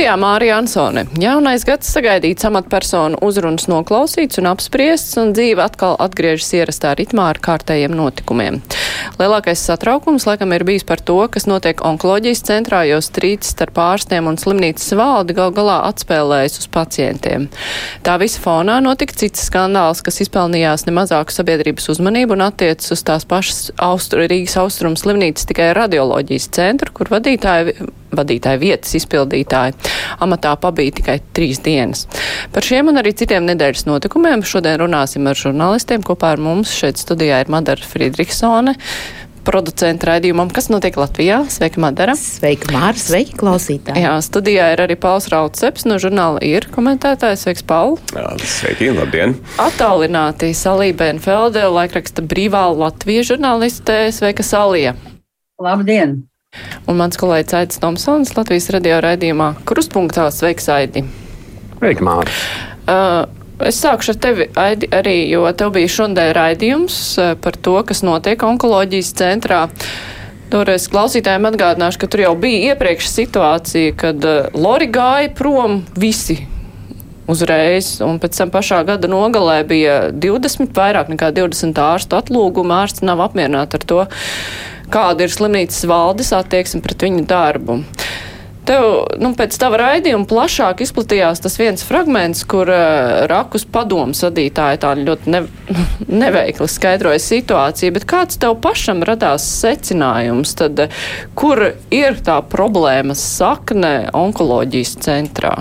Studijā Mārija Ansone. Jaunais gads sagaidīts amatpersonu uzrunas noklausīts un apspriests, un dzīve atkal atgriežas ierastā ritmā ar kārtējiem notikumiem. Lielākais satraukums laikam ir bijis par to, kas notiek onkoloģijas centrā, jo strīds starp ārstiem un slimnīcas valdi gal galā atspēlējas uz pacientiem. Tā visa fonā notika cits skandāls, kas izpelnījās nemazāku sabiedrības uzmanību un attiecas uz tās pašas Austru, Rīgas austrumu slimnīcas tikai radioloģijas centru, kur vadītāji vadītāja vietas izpildītāji. Amatā pabija tikai trīs dienas. Par šiem un arī citiem nedēļas notikumiem šodien runāsim ar žurnālistiem. Kopā ar mums šeit studijā ir Madara Friedrichsone. Producenta raidījumam, kas notiek Latvijā. Sveika, Madara. Sveika, Māra. Sveiki, klausītāji. Jā, studijā ir arī Pauls Rauceps no žurnāla ir komentētājs. Sveiks, Paul. Jā, sveiki, labdien. Attālināti Salija Benfelde, laikraksta brīvā Latvijas žurnāliste. Sveika, Salija. Labdien! Un mans kolēģis Aits Tomsons Latvijas radio raidījumā Krustpunktā sveiks, Aidi. Sveiki, Māri. Uh, Es sākušu ar tevi, Aidi, arī, jo tev bija šodien raidījums uh, par to, kas notiek onkoloģijas centrā. Toreiz klausītājiem atgādināšu, ka tur jau bija iepriekš situācija, kad uh, Lori gāja prom visi uzreiz, un pēc tam pašā gada nogalē bija 20, vairāk nekā 20 ārstu atlūgumu. Ārsts nav apmierināti ar to, kāda ir slimnīcas valdes attieksme pret viņu darbu. Tev, nu, pēc tava raidījuma plašāk izplatījās tas viens fragments, kur uh, Rakus padomas vadītāja tā ļoti ne, neveikli skaidroja situāciju, bet kāds tev pašam radās secinājums, tad uh, kur ir tā problēmas sakne onkoloģijas centrā?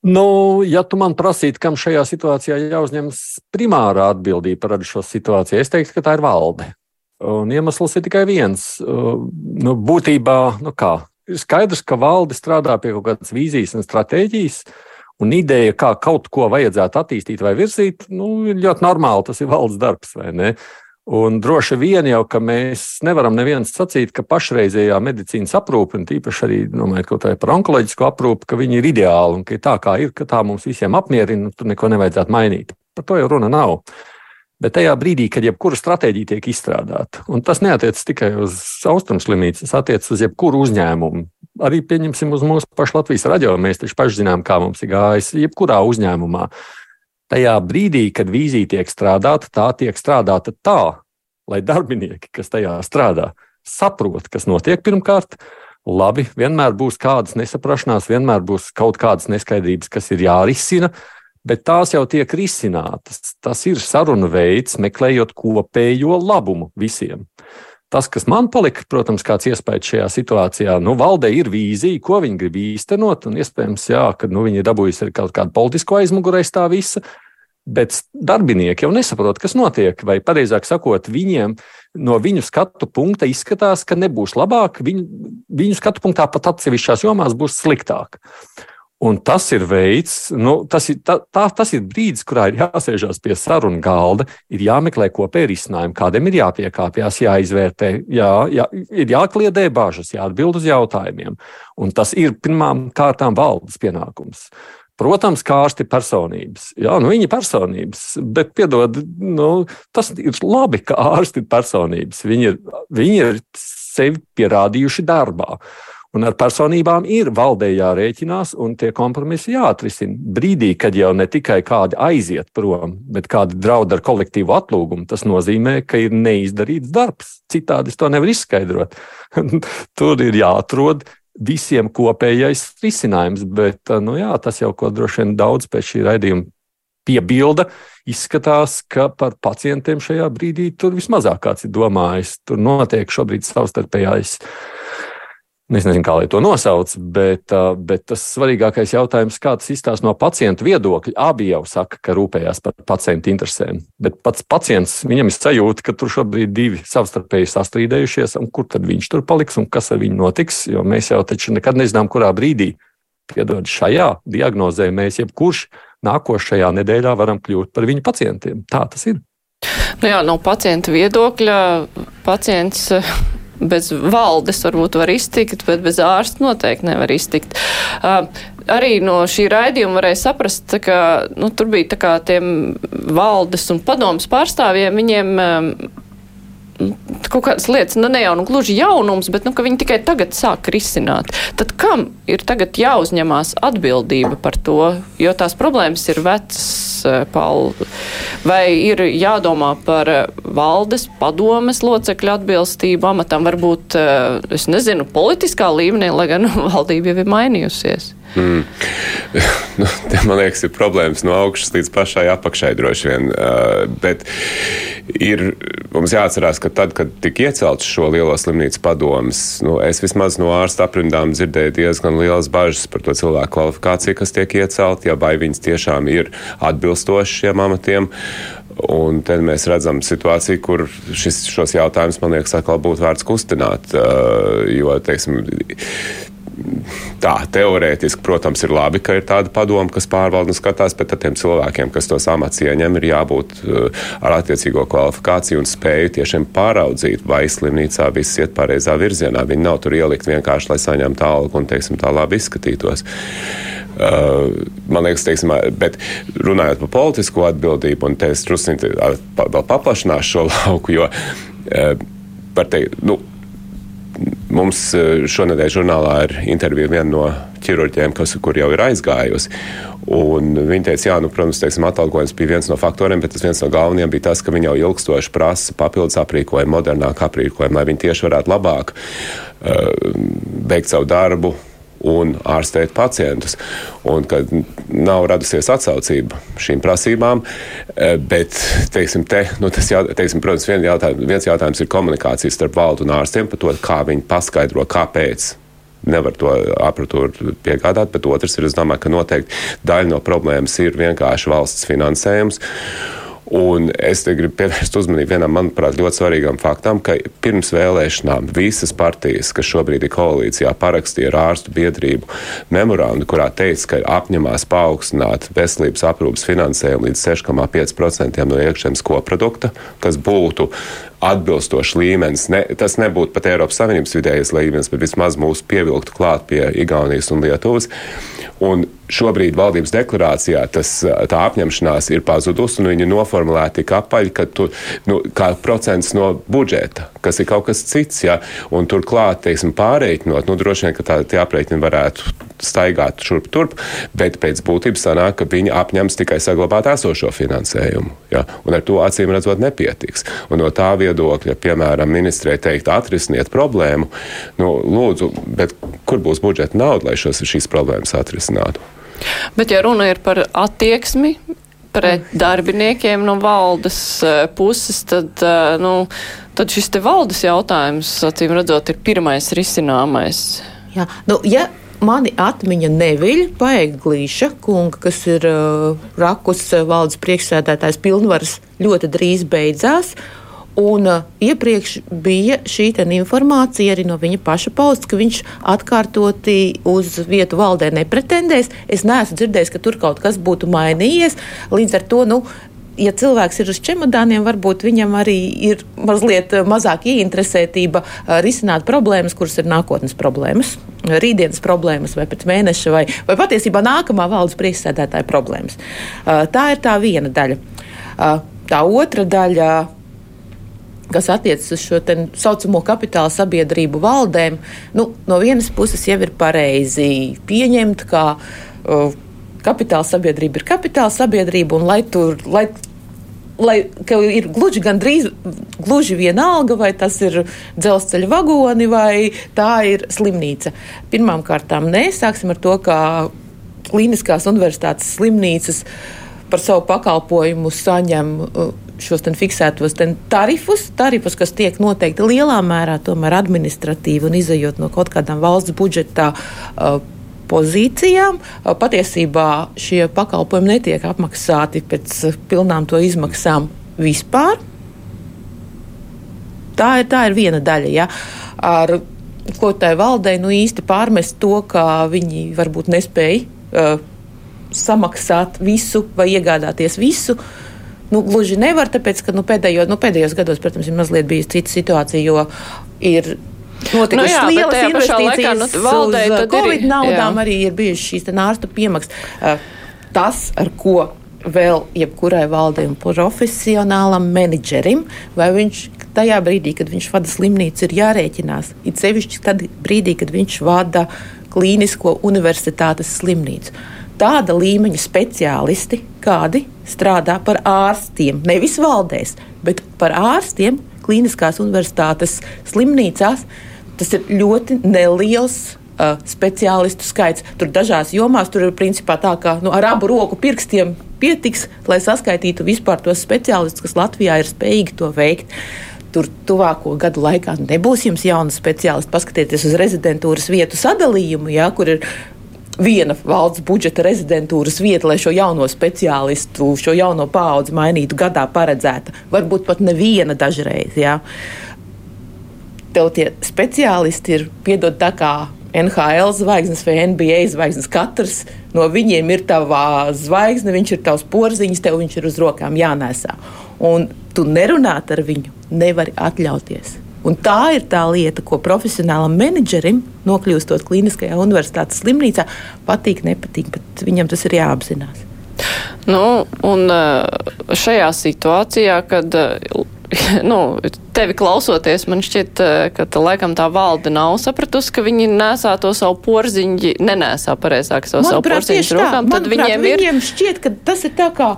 Nu, ja tu man prasītu, kam šajā situācijā jāuzņemas primārā atbildība par šo situāciju, es teiktu, ka tā ir valde. Un iemesls ir tikai viens. Nu, būtībā nu kā, skaidrs, ka valde strādā pie kaut kādas vīzijas un stratēģijas. Un ideja, kā kaut ko vajadzētu attīstīt vai virzīt, nu, ir ļoti normāli. Tas ir valdes darbs, vai ne? Un droši vien jau, ka mēs nevaram neviens sacīt, ka pašreizējā medicīnas aprūpe, un tīpaši arī domājot kaut vai par onkoloģisko aprūpi, ka viņi ir ideāli un ka tā kā ir, ka tā mums visiem apmierina, tur neko nevajadzētu mainīt. Par to jau runa nav. Bet tajā brīdī, kad jebkura stratēģija tiek izstrādāta, un tas neatiecas tikai uz austrumu slimnīcu, tas attiecas uz jebkuru uzņēmumu. Arī pieņemsim uz mūsu pašu Latvijas raidījumu. Mēs taču paši zinām, kā mums ir gājis jebkurā uzņēmumā. Tajā brīdī, kad vīzija tiek strādāta, tā tiek strādāta tā, lai darbinieki, kas tajā strādā, saprot, kas notiek pirmkārt. Labi, vienmēr būs kādas nesaprašanās, vienmēr būs kaut kādas neskaidrības, kas ir jārisina bet tās jau tiek risinātas. Tas ir sarunu veids, meklējot kopējo labumu visiem. Tas, kas man palika, protams, kāds iespējas šajā situācijā, nu, valdē ir vīzija, ko viņi grib īstenot, un iespējams, jā, ka nu, viņi ir dabūjusi arī kaut kādu politisko aizmugurē tā visa. Bet darbinieki jau nesaprot, kas notiek. Vai, pareizāk sakot, viņiem no viņu skatu punkta izskatās, ka nebūs labāk, viņu, viņu skatu punktā pat atsevišķās jomās būs sliktāk. Un tas ir veids, nu, tas, ir, tā, tā, tas ir brīdis, kurā ir jāsēžās pie sarunu galda, ir jāmeklē kopēji risinājumi, kādiem ir jāpiekāpjas, jāizvērtē, jā, jā, ir jākliedē bažas, jāatbild uz jautājumiem. Un tas ir pirmām kārtām valdes pienākums. Protams, kā ārsti ir personības. Jā, nu viņi ir personības, bet piedod, nu, tas ir labi, ka ārsti ir personības. Viņi ir, viņi ir sevi pierādījuši darbā. Un ar personībām ir valdē jārēķinās, un tie kompromisi jāatrisina. Brīdī, kad jau ne tikai kādi aiziet prom, bet kādi draud ar kolektīvu atlūgumu, tas nozīmē, ka ir neizdarīts darbs. Citādi to nevaru izskaidrot. Tur ir jāatrod visiem kopējais risinājums, bet nu, jā, tas jau ko droši vien daudz pēc šī raidījuma piebilda. Izskatās, ka par pacientiem šajā brīdī tur vismazāk kāds ir domājis. Tur notiek šobrīd savstarpējais Es nezinu, kā lai to nosauc, bet, bet tas svarīgākais jautājums, kā tas izstāsta no pacienta viedokļa. Abi jau saka, ka rūpējās par pacienta interesēm. Bet pats pacients, viņam ir sajūta, ka tur šobrīd divi savstarpēji sastrīdējušies, un kur tad viņš tur paliks un kas ar viņu notiks. Jo mēs jau taču nekad nezinām, kurā brīdī, piedod, šajā diagnozē mēs jebkurš nākošajā nedēļā varam kļūt par viņu pacientiem. Tā tas ir. Nu jā, no pacienta viedokļa pacients bez valdes varbūt var iztikt, bet bez ārsta noteikti nevar iztikt. Uh, arī no šī raidījuma varēja saprast, ka nu, tur bija tā kā tiem valdes un padomas pārstāvjiem, viņiem um, kaut kādas lietas, nu ne jau nu gluži jaunums, bet nu, viņi tikai tagad sāk risināt. Tad kam ir tagad jāuzņemās atbildība par to, jo tās problēmas ir vecas, eh, Paul, vai ir jādomā par eh, valdes padomes locekļu atbilstību amatam, varbūt, eh, es nezinu, politiskā līmenī, lai gan valdība jau ir mainījusies? Mm. Nu, man liekas, ir problēmas no augšas līdz pašai apakšai droši vien. Uh, bet ir, mums jāatcerās, ka tad, kad tika iecelts šo lielo slimnīcu padomus, nu, es vismaz no ārsta aprindām dzirdēju diezgan lielas bažas par to cilvēku kvalifikāciju, kas tiek iecelti, ja vai viņas tiešām ir atbilstoši šiem amatiem. Un tad mēs redzam situāciju, kur šis, šos jautājumus, man liekas, atkal būtu vērts kustināt. Uh, jo, teiksim, tā teorētiski, protams, ir labi, ka ir tāda padoma, kas pārvalda un skatās, bet tiem cilvēkiem, kas tos amats ieņem, ir jābūt uh, ar attiecīgo kvalifikāciju un spēju tiešām pāraudzīt, vai slimnīcā viss iet pareizā virzienā. Viņi nav tur ielikt vienkārši, lai saņemtu algu un, teiksim, tā labi izskatītos. Uh, man liekas, teiksim, bet runājot par politisko atbildību, un te es drusku vēl paplašināšu šo lauku, jo uh, par te, nu, Mums eh, šonadēļ žurnālā ir intervija viena no ķirurģiem, kas, jau ir aizgājusi. Viņa teica, jā, nu, protams, teiksim, atalgojums bija viens no faktoriem, bet viens no galvenajiem bija tas, ka viņi jau ilgstoši prasa papildus aprīkojumu, modernāku aprīkojumu, lai viņi tieši varētu labāk uh, beigt savu darbu, un ārstēt pacientus. Un kad nav radusies atsaucība šīm prasībām, e, bet, teiksim, te, nu, tas, jā, teiksim, protams, vien jautājums, viens jautājums ir komunikācija starp valdu un ārstiem par to, kā viņi paskaidro, kāpēc nevar to apatūru piegādāt, bet otrs ir, es domāju, ka noteikti daļa no problēmas ir vienkārši valsts finansējums. Un es te gribu pievērst uzmanību vienam, manuprāt, ļoti svarīgam faktam, ka pirms vēlēšanām visas partijas, kas šobrīd ir koalīcijā, parakstīja ar ārstu biedrību memorandu, kurā teica, ka apņemās paaugstināt veselības aprūpas finansējumu līdz 6,5% no iekšzemes koprodukta, kas būtu atbilstošs līmenis. Ne, tas nebūtu pat Eiropas Savienības vidējais līmenis, bet vismaz mūs pievilktu klāt pie Igaunijas un Lietuvas. Un šobrīd valdības deklarācijā tas, tā apņemšanās ir pazudusi, un viņi noformulēti tik apaļi, ka tu, nu, kā procents no budžeta, kas ir kaut kas cits, ja, un turklāt, teiksim, pārreikinot, nu, droši vien, ka tā, tie aprēķini varētu staigāt šurp turp, bet pēc būtības sanāk, ka viņi apņems tikai saglabāt esošo finansējumu, ja, un ar to acīm redzot nepietiks. Un no tā viedokļa, piemēram, ministrē teikt, atrisiniet problēmu, nu, lūdzu, bet kur būs budžeta nauda, lai šos, šīs problēmas atrisinātu? Bet, ja runa ir par attieksmi pret darbiniekiem no valdes eh, puses, tad, eh, nu, tad šis te valdes jautājums, acīm redzot, ir pirmais risināmais. Jā, nu, ja mani atmiņa neviļ paeglīša kunga, kas ir uh, rakus valdes priekšsēdētājs pilnvaras ļoti drīz beidzās. Un uh, iepriekš bija šī informācija arī no viņa paša pausts, ka viņš atkārtoti uz vietu valdē nepretendēs. Es neesmu dzirdējis, ka tur kaut kas būtu mainījies. Līdz ar to, nu, ja cilvēks ir uz čemodāniem, varbūt viņam arī ir mazliet mazāk ieinteresētība uh, risināt problēmas, kuras ir nākotnes problēmas, rītdienas problēmas, vai pēc mēneša, vai, vai patiesībā nākamā valdes priekšsēdētāja problēmas. Uh, tā ir tā viena daļa. Uh, tā otra daļa kas attiecas uz šo tā saucamo kapitāla sabiedrību valdēm, nu, no vienas puses jau ir pareizi pieņemt, ka uh, kapitāla sabiedrība ir kapitāla sabiedrība, un lai tur, lai lai ir gluži gandrīz gluži vienalga, vai tas ir dzelzceļa vagoni vai tā ir slimnīca. Pirmkārt, nē, sāksim ar to, ka Kliniskās universitātes slimnīcas par savu pakalpojumu saņem šos fiksētos tarifus, tarifus, kas tiek noteikti lielā mērā administratīvi un izējot no kaut kādām valsts budžeta. Uh, pozīcijām. Patiesībā šie pakalpojumi netiek apmaksāti pēc pilnām to izmaksām vispār. Tā ir, tā ir viena daļa. Ja. Ar ko tai valdei nu īsti pārmest to, ka viņi varbūt nespēja uh, samaksāt visu vai iegādāties visu. Uh, Nu, gluži nevar, tāpēc, ka nu, pēdējo, nu, pēdējos gados, protams, ir mazliet bijusi cita situācija, jo ir notikušas nu, jā, lielas investīcijas. Laikā, nu, valdē, uz Covid ir, naudām jā. arī ir bijušas šīs ārstu piemaksas. Uh, tas, ar ko vēl jebkurai valdei un profesionālam menedžerim, vai viņš tajā brīdī, kad viņš vada slimnīcu, ir jārēķinās. It sevišķi tad brīdī, kad viņš vada klīnisko universitātes slimnīcu. Tāda līmeņa speciālisti, kādi strādā par ārstiem, nevis valdēs, bet par ārstiem klīniskās universitātes slimnīcās, tas ir ļoti neliels uh, speciālistu skaits. Tur dažās jomās tur ir principā tā, ka nu, ar abu roku pirkstiem pietiks, lai saskaitītu vispār tos speciālistus, kas Latvijā ir spējīgi to veikt. Tur tuvāko gadu laikā nebūs jums jauna speciālista. Paskatieties uz rezidentūras vietu sadalījumu, ja, kur ir viena valsts budžeta rezidentūras vieta, lai šo jauno speciālistu, šo jauno paudzi mainītu gadā paredzēta. Varbūt pat neviena dažreiz. Ja. Tev tie speciālisti ir piedod tā kā NHL zvaigznes vai NBA zvaigznes. Katrs no viņiem ir tavā zvaigzne, viņš ir tavs porziņš, tev viņš ir uz rokām jānēsā. Un tu nerunāt ar viņu nevari atļauties. Un tā ir tā lieta, ko profesionālam menedžerim, nokļūstot klīniskajā universitātes slimnīcā, patīk, nepatīk, bet viņam tas ir jāapzinās. Nu, un šajā situācijā, kad nu, tevi klausoties, man šķiet, eh, ka tā, laikam tā valde nav sapratusi, ka viņi nesā to savu porziņu, nenēsā pareizāk savu, savu porziņu rokām. Tad viņiem, viņiem ir... šķiet, ka tas ir tā kā,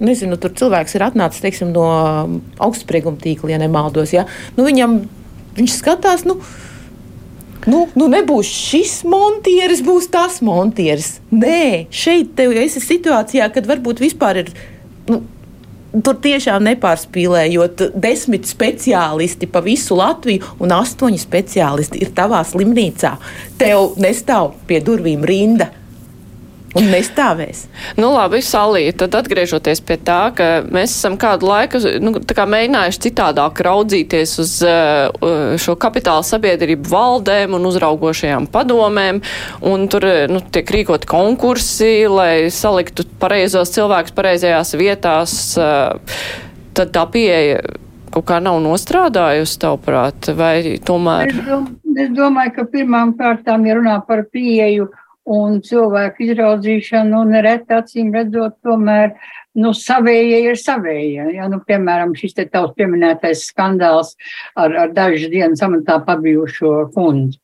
nezinu, tur cilvēks ir atnācis, teiksim, no augstsprieguma tīkla, ja nemaldos, ja? Nu, viņam, viņš skatās, nu, Nu, nu nebūs šis montieris, būs tas montieris. Nē, šeit tev esi situācijā, kad varbūt vispār ir nu, Tur tiešām nepārspīlējot, desmit speciālisti pa visu Latviju un astoņi speciālisti ir tavā slimnīcā. Tev nestāv pie durvīm rinda Un nestāvēs. Nu, labi, Salī, tad atgriežoties pie tā, ka mēs esam kādu laiku nu, kā mēģinājuši citādāk raudzīties uz uh, šo kapitāla sabiedrību valdēm un uzraugošajām padomēm, un tur nu, tiek rīkot konkursi, lai saliktu pareizos cilvēkus pareizajās vietās. Uh, tad tā pieeja kaut kā nav nostrādājusi, tavuprāt, vai tomēr? Es, dom es domāju, ka pirmām kārtām, ja runā par pieeju, uh, un cilvēku izraudzīšanu, un reti acīm redzot, tomēr, nu, savējie ir savējie. Ja, nu, piemēram, šis te tavs pieminētais skandāls ar, ar dažas dienas amatā pabijušo kundzi.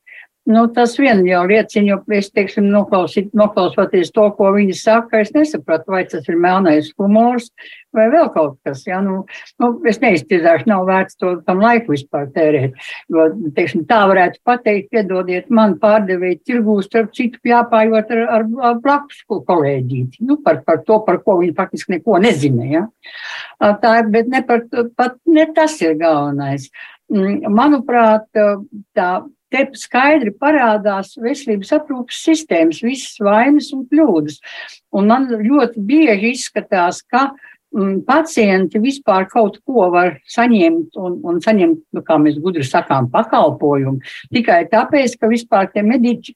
Nu, tas vien jau liecina, jo es, teiksim, noklausoties to, ko viņi saka, es nesapratu, vai tas ir melnais humors vai vēl kaut kas. Ja? Nu, nu, es neiztirzāšu, nav vērts to tam laiku vispār tērēt. Jo, teiksim, tā varētu pateikt, piedodiet man pārdevēji tirgū, starp citu, jāpājot ar, ar, ar blakus kolēģīti. Nu, par, par to, par ko viņi faktiski neko nezina. Ja? Tā, bet ne, par, pat, ne tas ir galvenais. Mm, manuprāt, tā Te skaidri parādās veselības aprūpas sistēmas, visas vainas un kļūdas. Un man ļoti bieži izskatās, ka Mm, pacienti vispār kaut ko var saņemt un, un saņemt, nu, kā mēs gudri sakām, pakalpojumu. Tikai tāpēc, ka vispār tie mediķi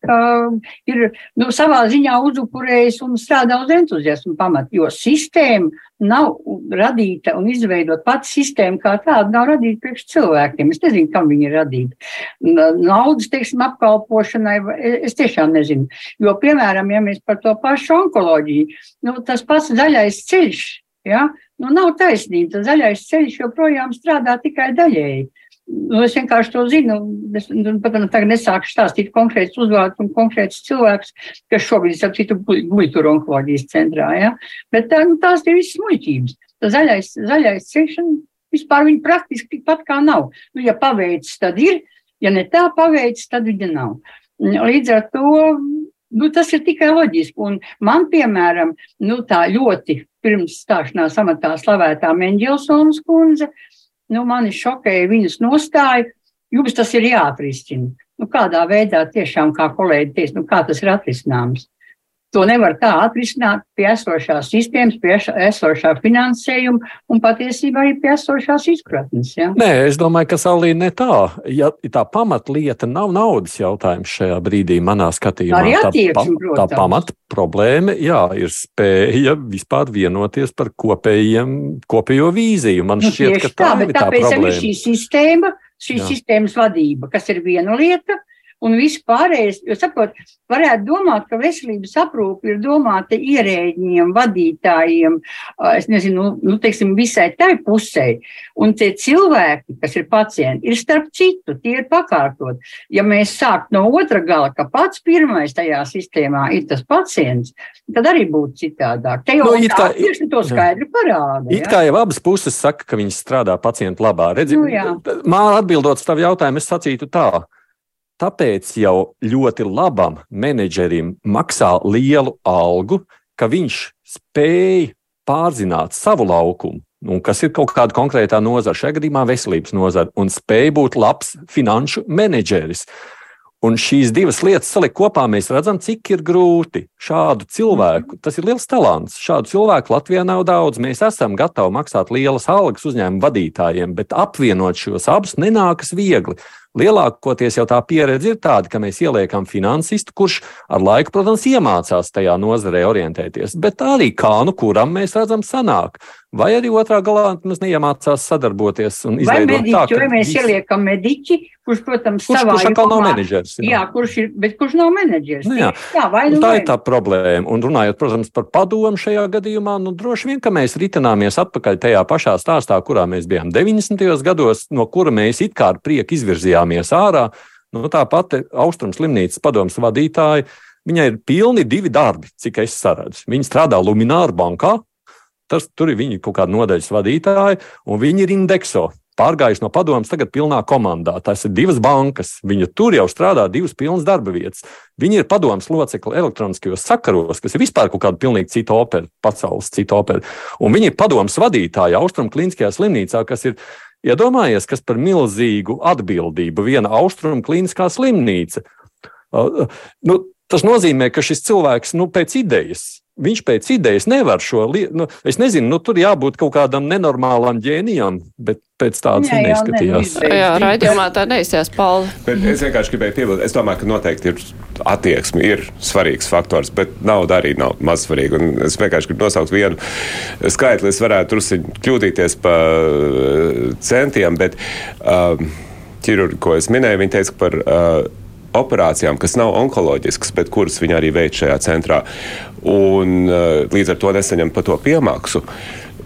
ir nu, savā ziņā uzupurējis un strādā uz entuziasmu pamatu, jo sistēma nav radīta un izveidot pati sistēma kā tāda nav radīta priekš cilvēkiem. Es nezinu, kam viņi ir radīti. Naudas, teiksim, apkalpošanai, es tiešām nezinu. Jo, piemēram, ja mēs par to pašu onkoloģiju, nu, tas pats zaļais ceļš, Ja? Nu, nav taisnība. Zaļais ceļš joprojām strādā tikai daļēji. Nu, es vienkārši to zinu. Es, nu, protams, tagad nesāku stāstīt konkrēts uzvārds un konkrēts cilvēks, kas šobrīd ir citu guļturu onkoloģijas centrā. Ja? Bet tā, nu, tās ir visas muļķības. Tas zaļais, zaļais ceļš vispār viņa praktiski tikpat kā nav. Nu, ja paveicis, tad ir. Ja ne tā paveicis, tad viņa nav. Līdz ar to nu, tas ir tikai loģiski. Un man, piemēram, nu, tā ļoti pirms stāšanās amatā slavētā Mendelsons kundze, nu, mani šokēja viņas nostāja, jums tas ir jāatrisina. Nu, kādā veidā tiešām, kā kolēģi teica, nu, kā tas ir atrisināms? To nevar tā atrisināt pie esošās sistēmas, pie esošā finansējuma un patiesībā arī pie esošās izpratnes. Ja? Nē, es domāju, ka Salīna ne tā. Ja tā pamatlieta nav naudas jautājums šajā brīdī, manā skatījumā, arī attieksme, tā, tā pamat problēma jā, ir spēja vispār vienoties par kopējiem, kopējo vīziju. Man nu, šķiet, ka tā, tā ir tā tāpēc problēma. Šī sistēma, šī jā. sistēmas vadība, kas ir viena lieta, un viss pārējais. Jo, sapot, varētu domāt, ka veselības aprūpe ir domāta ierēģiem, vadītājiem, es nezinu, nu, nu, teiksim, visai tai pusē. Un tie cilvēki, kas ir pacienti, ir starp citu, tie ir pakārtot. Ja mēs sāktu no otra gala, ka pats pirmais tajā sistēmā ir tas pacients, tad arī būtu citādāk. Te jau Nu, it kā- tieši to skaidri parāda. It ja? kā jau abas puses saka, ka viņas strādā pacientu labā. Redzi, Nu, man atbildot uz tavu jautājumu, es sacītu tā. Tāpēc jau ļoti labam menedžerim maksā lielu algu, ka viņš spēj pārzināt savu laukumu, un kas ir kaut kāda konkrētā nozara, šajā gadījumā veselības nozara, un spēj būt labs finanšu menedžeris. Un šīs divas lietas salikt kopā, mēs redzam, cik ir grūti šādu cilvēku. Tas ir liels talants. Šādu cilvēku Latvijā nav daudz. Mēs esam gatavi maksāt lielas algas uzņēmumu vadītājiem, bet apvienot šos abus nenākas viegli. Lielākoties jau tā pieredze ir tāda, ka mēs ieliekam finansistu, kurš ar laiku, protams, iemācās tajā nozarē orientēties. Bet arī kā nu kuram mēs redzam, sanāk. Vai arī otrā galā mums neiemācās sadarboties un izveidot mediķi, tā, vai mēs visi- ieliekam mediķi, kurš, protams, Kurš, savā kurš atkal nav jomā- menedžers? jā. Jā, kurš ir, bet kurš nav menedžers? Nu jā. jā vai nu tā vai ir tā problēma. Un runājot, protams, par padomu šajā gadījumā, nu, droši vien, ka mēs ritināmies atpakaļ tajā pašā stāstā, kurā mēs bijām 90. gados, no kura mēs it kā ar prieku izvirzījāmies ārā. Nu, tā pati Austrums slimnīcas padomas vadītāja, viņai ir pilni divi darbi, cik es saredzu. Viņa strādā Lumināra bankā, tas, tur ir viņa kaut kāda nodaļas vadītāja, un viņa ir indekso. Pārgājuši no padomus, tagad pilnā komandā. Tas ir divas bankas. Viņa tur jau strādā divas pilnas darba vietas. Viņa ir padomus locekle elektroniskajos sakaros, kas ir vispār kaut kāda pilnīgi cita opera, pasaules cita opera. Un viņa ir padomus vadītāja Austrum Kliniskajā slimnīcā, kas ir iedomājies, kas par milzīgu atbildību viena Austrum Kliniskā slimnīca. Uh, nu, tas nozīmē, ka šis cilvēks nu, pēc idejas. Viņš pēc idejas nevar šo lietu. Nu, es nezinu, nu, tur jābūt kaut kādam nenormālam ģēnijam, bet pēc tādas Jā, jā, neizskatījās. ne, nu, Jā, raidījumā tā neizsījās Pauli. Bet es vienkārši gribēju piebilst, es domāju, ka noteikti ir attieksme, ir svarīgs faktors, bet nauda arī nav maz svarīga. Un es vienkārši gribu nosaukt vienu skaitli, es varētu drusku kļūdīties pa centiem, bet um, ķirurgi, ko es minēju, viņi teica par. Uh, operācijām, kas nav onkoloģiskas, bet kuras viņi arī veic šajā centrā. Un, uh, līdz ar to nesaņem par to piemaksu.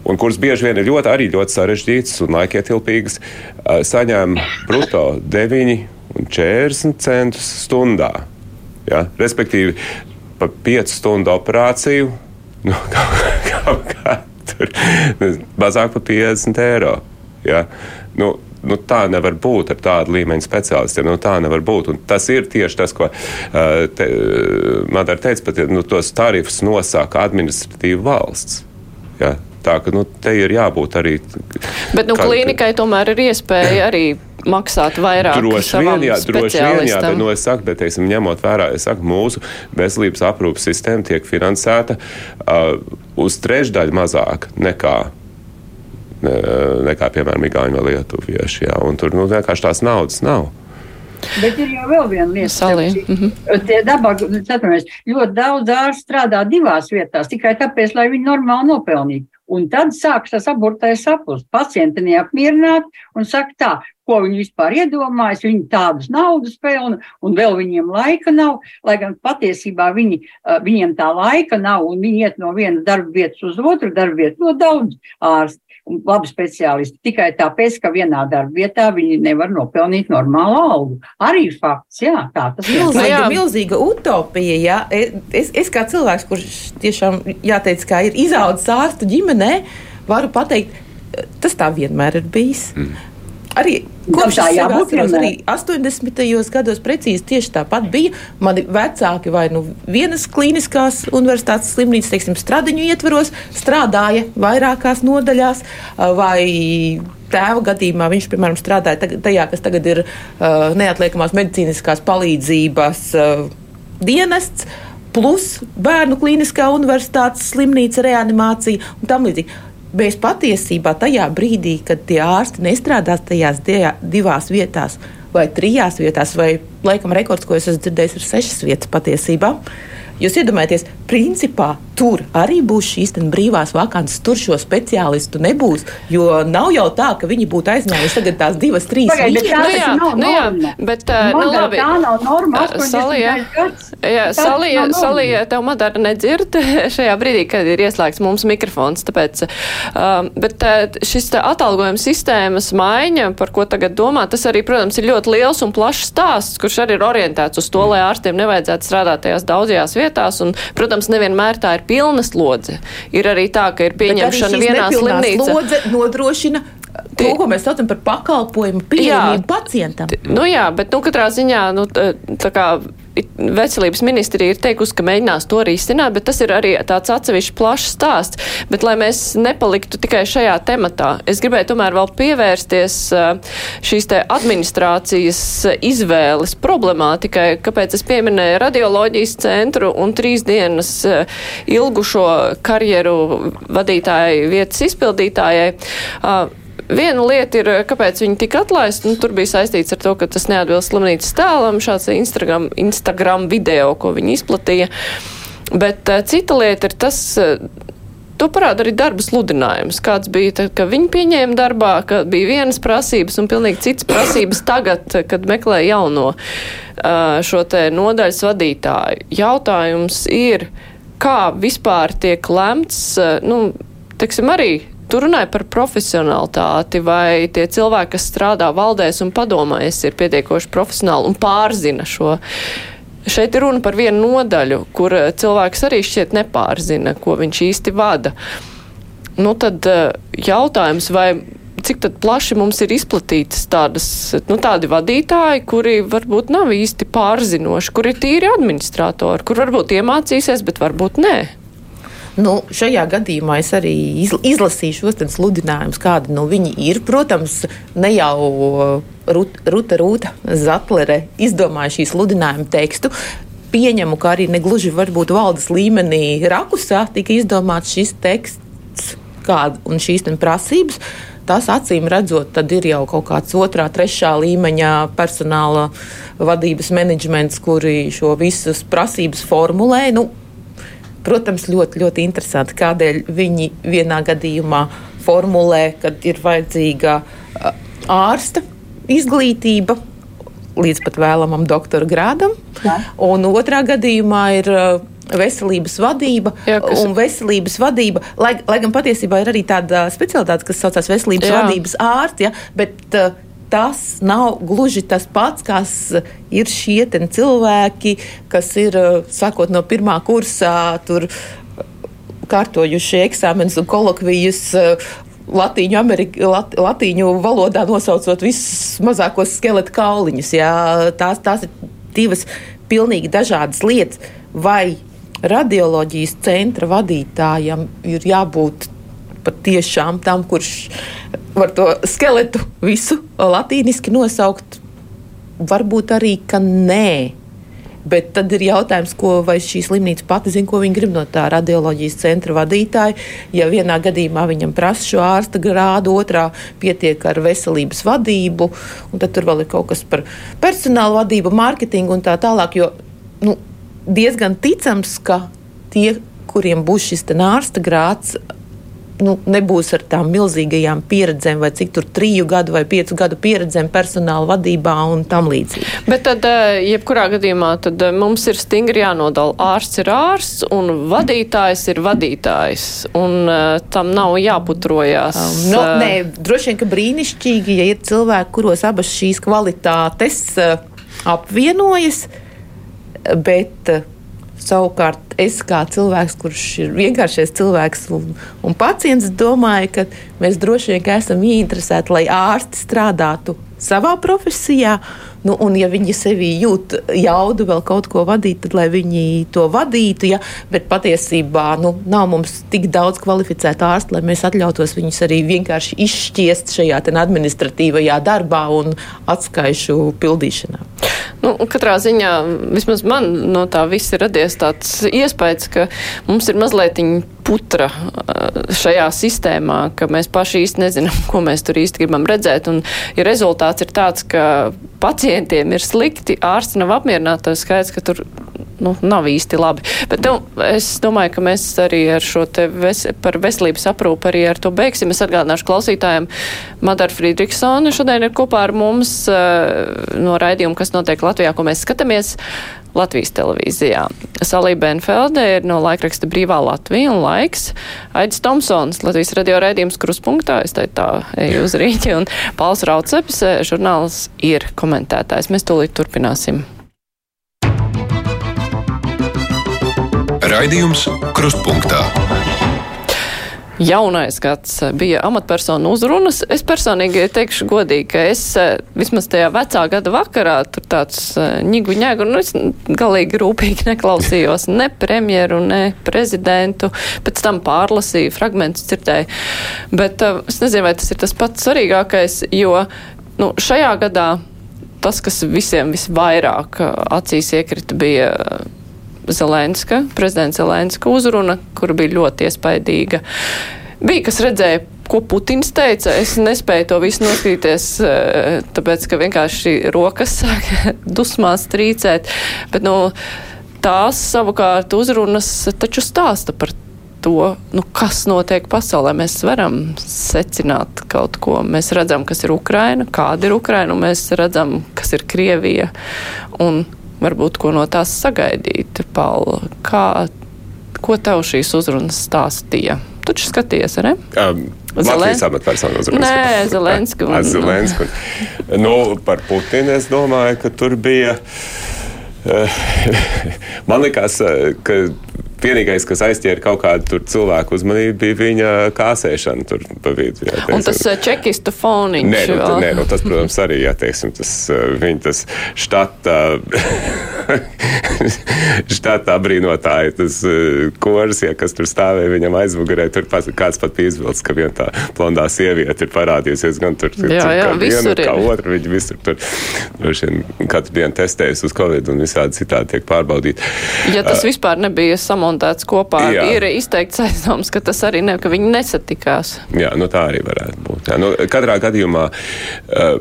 Un kuras bieži vien ir ļoti, arī ļoti sarežģītas un laikietilpīgas, uh, saņem brutto 9,40 centus stundā. Ja? Respektīvi, par 5 stundu operāciju nu, kaut, kaut kā tur mazāk par 50 eiro. Ja? Nu, nu, tā nevar būt ar tādu līmeņu speciālistiem. Nu, tā nevar būt. Un tas ir tieši tas, ko te, Madara teica, pat nu, tos tarifus nosaka administratīva valsts. Ja? Tā ka nu, te ir jābūt arī. Bet nu, kā- klīnikai tomēr ir iespēja arī maksāt vairāk Droši vien, jā, droši vien, jā, bet nu, es saku, bet, teiksim, ņemot vērā, es saku, mūsu veselības aprūpas sistēma tiek finansēta uh, uz trešdaļu mazāk nekā, ne, nekā piemēram, Igauni vai Lietuvieši. Jā, un tur nu, vienkārši tās naudas nav. Bet ir jau vēl viena lieta. Starp citu. Tie dabaga, atvainojies, ļoti daudz ārstu strādā divās vietās, tikai tāpēc, lai viņi normāli nopelnītu. Un tad sākas tas aburtais sapnis. Pacienti neapmierināti un saka tā, ko viņi vispār iedomājas. Viņi tādas naudas pelna, un vēl viņiem laika nav. Lai gan patiesībā viņi, viņiem tā laika nav, un viņi iet no vienas darba vietas uz otru darbu vietu. No daudz ārstu labi speciālisti. Tikai tāpēc, ka vienā darba vietā viņi nevar nopelnīt normālu algu. Arī fakts, jā, tā tas ir. Nu Milzīga, jā. milzīga utopija. Jā. Es, es kā cilvēks, kurš tiešām jāteic, ka ir izaudzis ārstu ģimenē, varu pateikt, tas tā vienmēr ir bijis. Mm. Arī kopš tā jābūt arī vienmēr. 80. gados precīzi tieši tāpat bija. Mani vecāki vai nu vienas klīniskās universitātes slimnīcas, teiksim, stradiņu ietvaros, strādāja vairākās nodaļās, vai tēva gadījumā viņš, piemēram, strādāja tajā, kas tagad ir uh, neatliekamās medicīniskās palīdzības uh, dienests. Plus bērnu klīniskā universitātes slimnīca, reanimācija un tam līdzīgi. Mēs patiesībā tajā brīdī, kad tie ārsti nestrādās tajās divās vietās, vai trijās vietās, vai laikam rekords, ko es esmu dzirdējis, ir sešas vietas patiesībā. Jūs iedomājaties, principā tur arī būs šīs brīvās vakances, tur šo speciālistu nebūs. Jo nav jau tā, ka viņi būtu aizņēmuši tagad tās divas, trīs vietas. Nu jā, nu jā, bet uh, nu labi. Tā nav norma. Salija, jā, Salija, Salija, tev madara nedzird šajā brīdī, kad ir ieslēgts mums mikrofons. Tāpēc, uh, bet uh, šis atalgojuma sistēmas maiņa, par ko tagad domā, tas arī, protams, ir ļoti liels un plašs stāsts, kurš arī ir orientēts uz to, lai ārstiem nevajadzētu strādāt tajās daudzajās vietās. Un, protams, nevienmēr tā ir pilna slodze. Ir arī tā, ka ir pieņemšana vienā slimnīcā. Slodze nodrošina to, ko mēs saucam par pakalpojumu pieejamību pacientam. Nu jā, bet nu, katrā ziņā nu, tā kā veselības ministrija ir teikusi, ka mēģinās to risināt, bet tas ir arī tāds atsevišķs plašs stāsts. Bet, lai mēs nepaliktu tikai šajā tematā, es gribēju tomēr vēl pievērsties šīs te administrācijas izvēles problemātikai, kāpēc es pieminēju radioloģijas centru un trīs dienas ilgušo karjeru vadītāju vietas izpildītājai. Viena lieta ir, kāpēc viņi tika atlaisti. Nu, tur bija saistīts ar to, ka tas neatbilst slimnīcas tēlam, šāds Instagram, Instagram video, ko viņi izplatīja. Bet uh, cita lieta ir tas. Uh, To parāda arī darba sludinājums. Kāds bija, tad, kad viņi pieņēma darbā, ka bija vienas prasības un pilnīgi citas prasības tagad, kad meklē jauno šo te nodaļas vadītāju. Jautājums ir, kā vispār tiek lemts, nu, teiksim, arī Tu runāji par profesionalitāti, vai tie cilvēki, kas strādā valdēs un padomājas, ir pietiekoši profesionāli un pārzina šo. Šeit ir runa par vienu nodaļu, kur cilvēks arī šķiet nepārzina, ko viņš īsti vada. Nu, tad eh, jautājums, vai cik plaši mums ir izplatītas tādas, nu, tādi vadītāji, kuri varbūt nav īsti pārzinoši, kuri ir tīri administratori, kur varbūt iemācīsies, bet varbūt nē. Nu, šajā gadījumā es arī izlasīšu tos sludinājumus, kādi nu, viņi ir. Protams, ne jau Ruta, Ruta, Ruta Zatlere izdomāja šī sludinājuma tekstu. Pieņemu, ka arī negluži varbūt valdes līmenī rakusā tika izdomāts šis teksts kāda, un šīs prasības. Tas acīm redzot, ir jau kaut kāds otrā, trešā līmeņa personāla vadības menedžments, kuri šo visas prasības formulē. Nu, Protams, ļoti, ļoti interesanti, kādēļ viņi vienā gadījumā formulē, kad ir vajadzīga ārsta izglītība līdz pat vēlamam doktora grādam, Jā. un otrā gadījumā ir veselības vadība. Jā, kas... Un veselības vadība, lai, lai gan patiesībā ir arī tāda specialitāte, kas saucās veselības Jā. vadības ārsts, ja, bet uh, tas nav gluži tas pats, kas ir šie cilvēki, kas ir sakot no pirmā kursā, tur kārtojuši eksāmenus un kolokvijas. Latīņu, Amerika, lat, latīņu valodā nosaucot visus mazākos skeleta kauliņus. Jā, tās, tās ir divas pilnīgi dažādas lietas. Vai radioloģijas centra vadītājam ir jābūt patiešām tam, kurš var to skeletu visu latīniski nosaukt. Varbūt arī, ka nē. Bet tad ir jautājums, ko šī slimnīca pati zina, ko viņa grib no tā radioloģijas centra vadītāja. Ja vienā gadījumā viņam prasa šo ārsta grādu, otrā pietiek ar veselības vadību, un tad tur vēl ir kaut kas par personāla vadību, mārketingu un tā tālāk. Jo nu, diezgan ticams, ka tie, kuriem būs šis ārsta grāds, nu, nebūs ar tām milzīgajām pieredzēm, vai cik tur triju gadu vai piecu gadu pieredzēm personāla vadībā un tam līdzīgi. Bet tad, eh, jebkurā gadījumā, tad eh, mums ir stingri jānodala. Ārsts ir ārsts un vadītājs ir vadītājs, un uh, tam nav jāputrojās. No, nē, droši vien, ka brīnišķīgi, ja ir cilvēki, kuros abas šīs kvalitātes apvienojas, bet Savukārt, es kā cilvēks, kurš ir vienkāršais cilvēks un, un pacients, domāju, ka mēs droši vien esam ieinteresēti, lai ārsti strādātu savā profesijā. Nu, un, ja viņi sevī jūt jaudu vēl kaut ko vadīt, tad lai viņi to vadītu. Ja? Bet patiesībā nu, nav mums tik daudz kvalificētu ārstu, lai mēs atļautos viņus arī vienkārši izšķiest šajā administratīvajā darbā un atskaišu pildīšanā. Nu, katrā ziņā vismaz man no tā viss ir radies tāds iespējas, ka mums ir mazliet putra šajā sistēmā, ka mēs paši īsti nezinām, ko mēs tur īsti gribam redzēt. Un, ja rezultāts ir tāds, ka pacientiem ir slikti, ārsti nav apmierināti, tad skaidrs, ka tur nu, nav īsti labi. Bet nu, es domāju, ka mēs arī ar šo te ves par veselības aprūpu arī ar to beigsim. Es atgādināšu klausītājiem, Madara Friedrichsone šodien ir kopā ar mums uh, no raidījuma, kas notiek Latvijā, ko mēs skatāmies. Latvijas televīzijā. Salība Benfelde ir no laikraksta Brīvā Latvija un laiks. Aidis Tomsons, Latvijas radio raidījums kruspunktā, es teicu tā, eju uz rīķi, un Pāls Rauceps, žurnāls ir komentētājs. Mēs tūlīt turpināsim. Raidījums Krustpunktā. Jaunais gads bija amatpersonu uzrunas. Es personīgi teikšu godīgi, ka es vismaz tajā vecā gada vakarā tur tāds ņigu ņēgu, nu es galīgi rūpīgi neklausījos ne premjeru, ne prezidentu, pēc tam pārlasīju, fragmentus dzirdēju. Bet es nezinu, vai tas ir tas pats svarīgākais, jo nu, šajā gadā tas, kas visiem visvairāk acīs iekrita, bija Zelenska, prezidenta Zelenska uzruna, kur bija ļoti iespaidīga. Bija, kas redzēja, ko Putins teica. Es nespēju to visu noskatīties, eh, tāpēc, ka vienkārši rokas sāk dusmās trīcēt. Bet, nu, tās savukārt uzrunas taču stāsta par to, nu, kas notiek pasaulē. Mēs varam secināt kaut ko. Mēs redzam, kas ir Ukraina, kāda ir Ukraina, un mēs redzam, kas ir Krievija. Un varbūt ko no tās sagaidīt. Paula, kā, ko tev šīs uzrunas stāstīja? Tu taču skaties, ne? Um, Latvijas amatpersonu uzrunas. Nē, Zelenska. Un, Zelenska. Un, nu, par Putinu es domāju, ka tur bija. Uh, man liekas, ka vienīgais, kas aizķēra kaut kādu cilvēku uzmanību, bija viņa kāsēšana tur pa vidu. Jā, teiksim. Un tas uh, čekistu foniņš. Nē, nu, nē nu, tas, protams, arī, jā, teiksim, tas uh, viņa tas štata, štata abrīnotāji, tas uh, kors, jā, kas tur stāvēja viņam aizmugurē, tur pat, kāds pat bija izvilts, ka viena tā blondā sieviete ir parādījusies gan tur, jā, jā, kā viena, ir. kā otra, viņi visur tur, droši vien katru dienu testējas uz Covid un visādi citādi tiek pārbaudīti. Ja tas uh, vispār nebija samontēts samontēts kopā. Jā. Ir izteikts aizdoms, ka tas arī ne, ka viņi nesatikās. Jā, nu tā arī varētu būt. Jā. Nu, katrā gadījumā. Uh,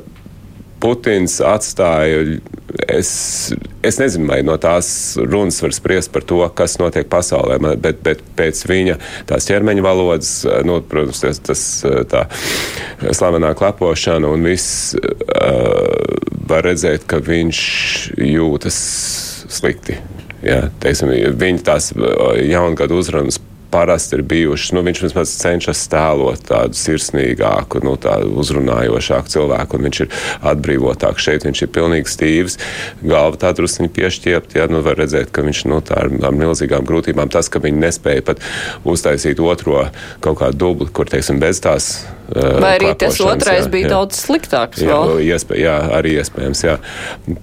Putins atstāja, es, es nezinu, vai no tās runas var spriest par to, kas notiek pasaulē, bet, bet pēc viņa tās ķermeņa valodas, nu, protams, tas, tas tā slavenā klapošana un viss uh, var redzēt, ka viņš jūtas slikti. Jā, teiksim, viņa tās jaungada uzrunas parasti ir bijušas. Nu, viņš vismaz cenšas tēlot tādu sirsnīgāku, nu, tādu uzrunājošāku cilvēku, un viņš ir atbrīvotāks. Šeit viņš ir pilnīgi stīvs, galva tā druskuņi piešķiept. Ja, nu, var redzēt, ka viņš nu, ar, ar milzīgām grūtībām tas, ka viņi nespēja pat uztaisīt otro kaut kādu dubli, kur, teiksim, bez tās. Vai arī tas otrais jā, bija jā. daudz sliktāks? Jā, iespēj, jā, arī iespējams. Jā.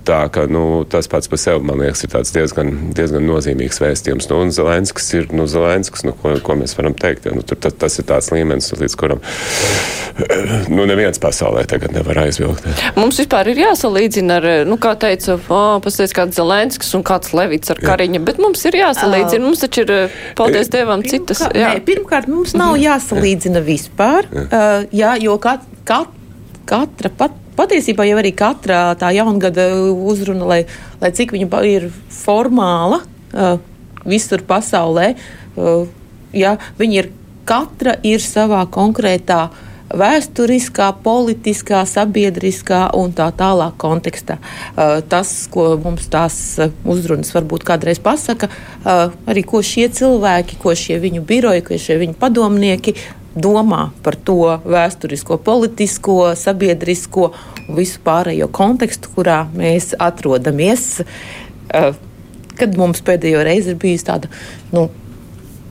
Tā ka nu, tas pats par sevi, man liekas, ir diezgan, diezgan nozīmīgs vēstījums. Nu, un Zelenskis ir nu, Zelenskis. Nu, ko, ko mēs varam teikt. Ja, nu, tur, tas, tas ir tāds līmenis, līdz kuram nu, neviens pasaulē tagad nevar aizvilkt. Ja. Mums vispār ir jāsalīdzina ar, nu, kā teica, oh, pasties kāds Zelenskis un kāds Levits ar Kariņa, bet mums ir jāsalīdzina. Mums taču ir, paldies Dievam, citas. Jā. Nē, pirmkārt, mums nav jāsalīdzina vispār, jā. Uh, jā, jo kat, kat, katra pat patiesībā jau arī katra tā jaungada uzruna, lai, lai cik viņa ir formāla uh, visur pasaulē, uh, ja viņi ir katra ir savā konkrētā vēsturiskā, politiskā, sabiedriskā un tā tālāk kontekstā. Uh, tas, ko mums tās uh, uzrunas varbūt kādreiz pasaka, uh, arī ko šie cilvēki, ko šie viņu biroji, ko šie viņu padomnieki domā par to vēsturisko, politisko, sabiedrisko un visu pārējo kontekstu, kurā mēs atrodamies. Kad mums pēdējo reizi ir bijusi tāda nu,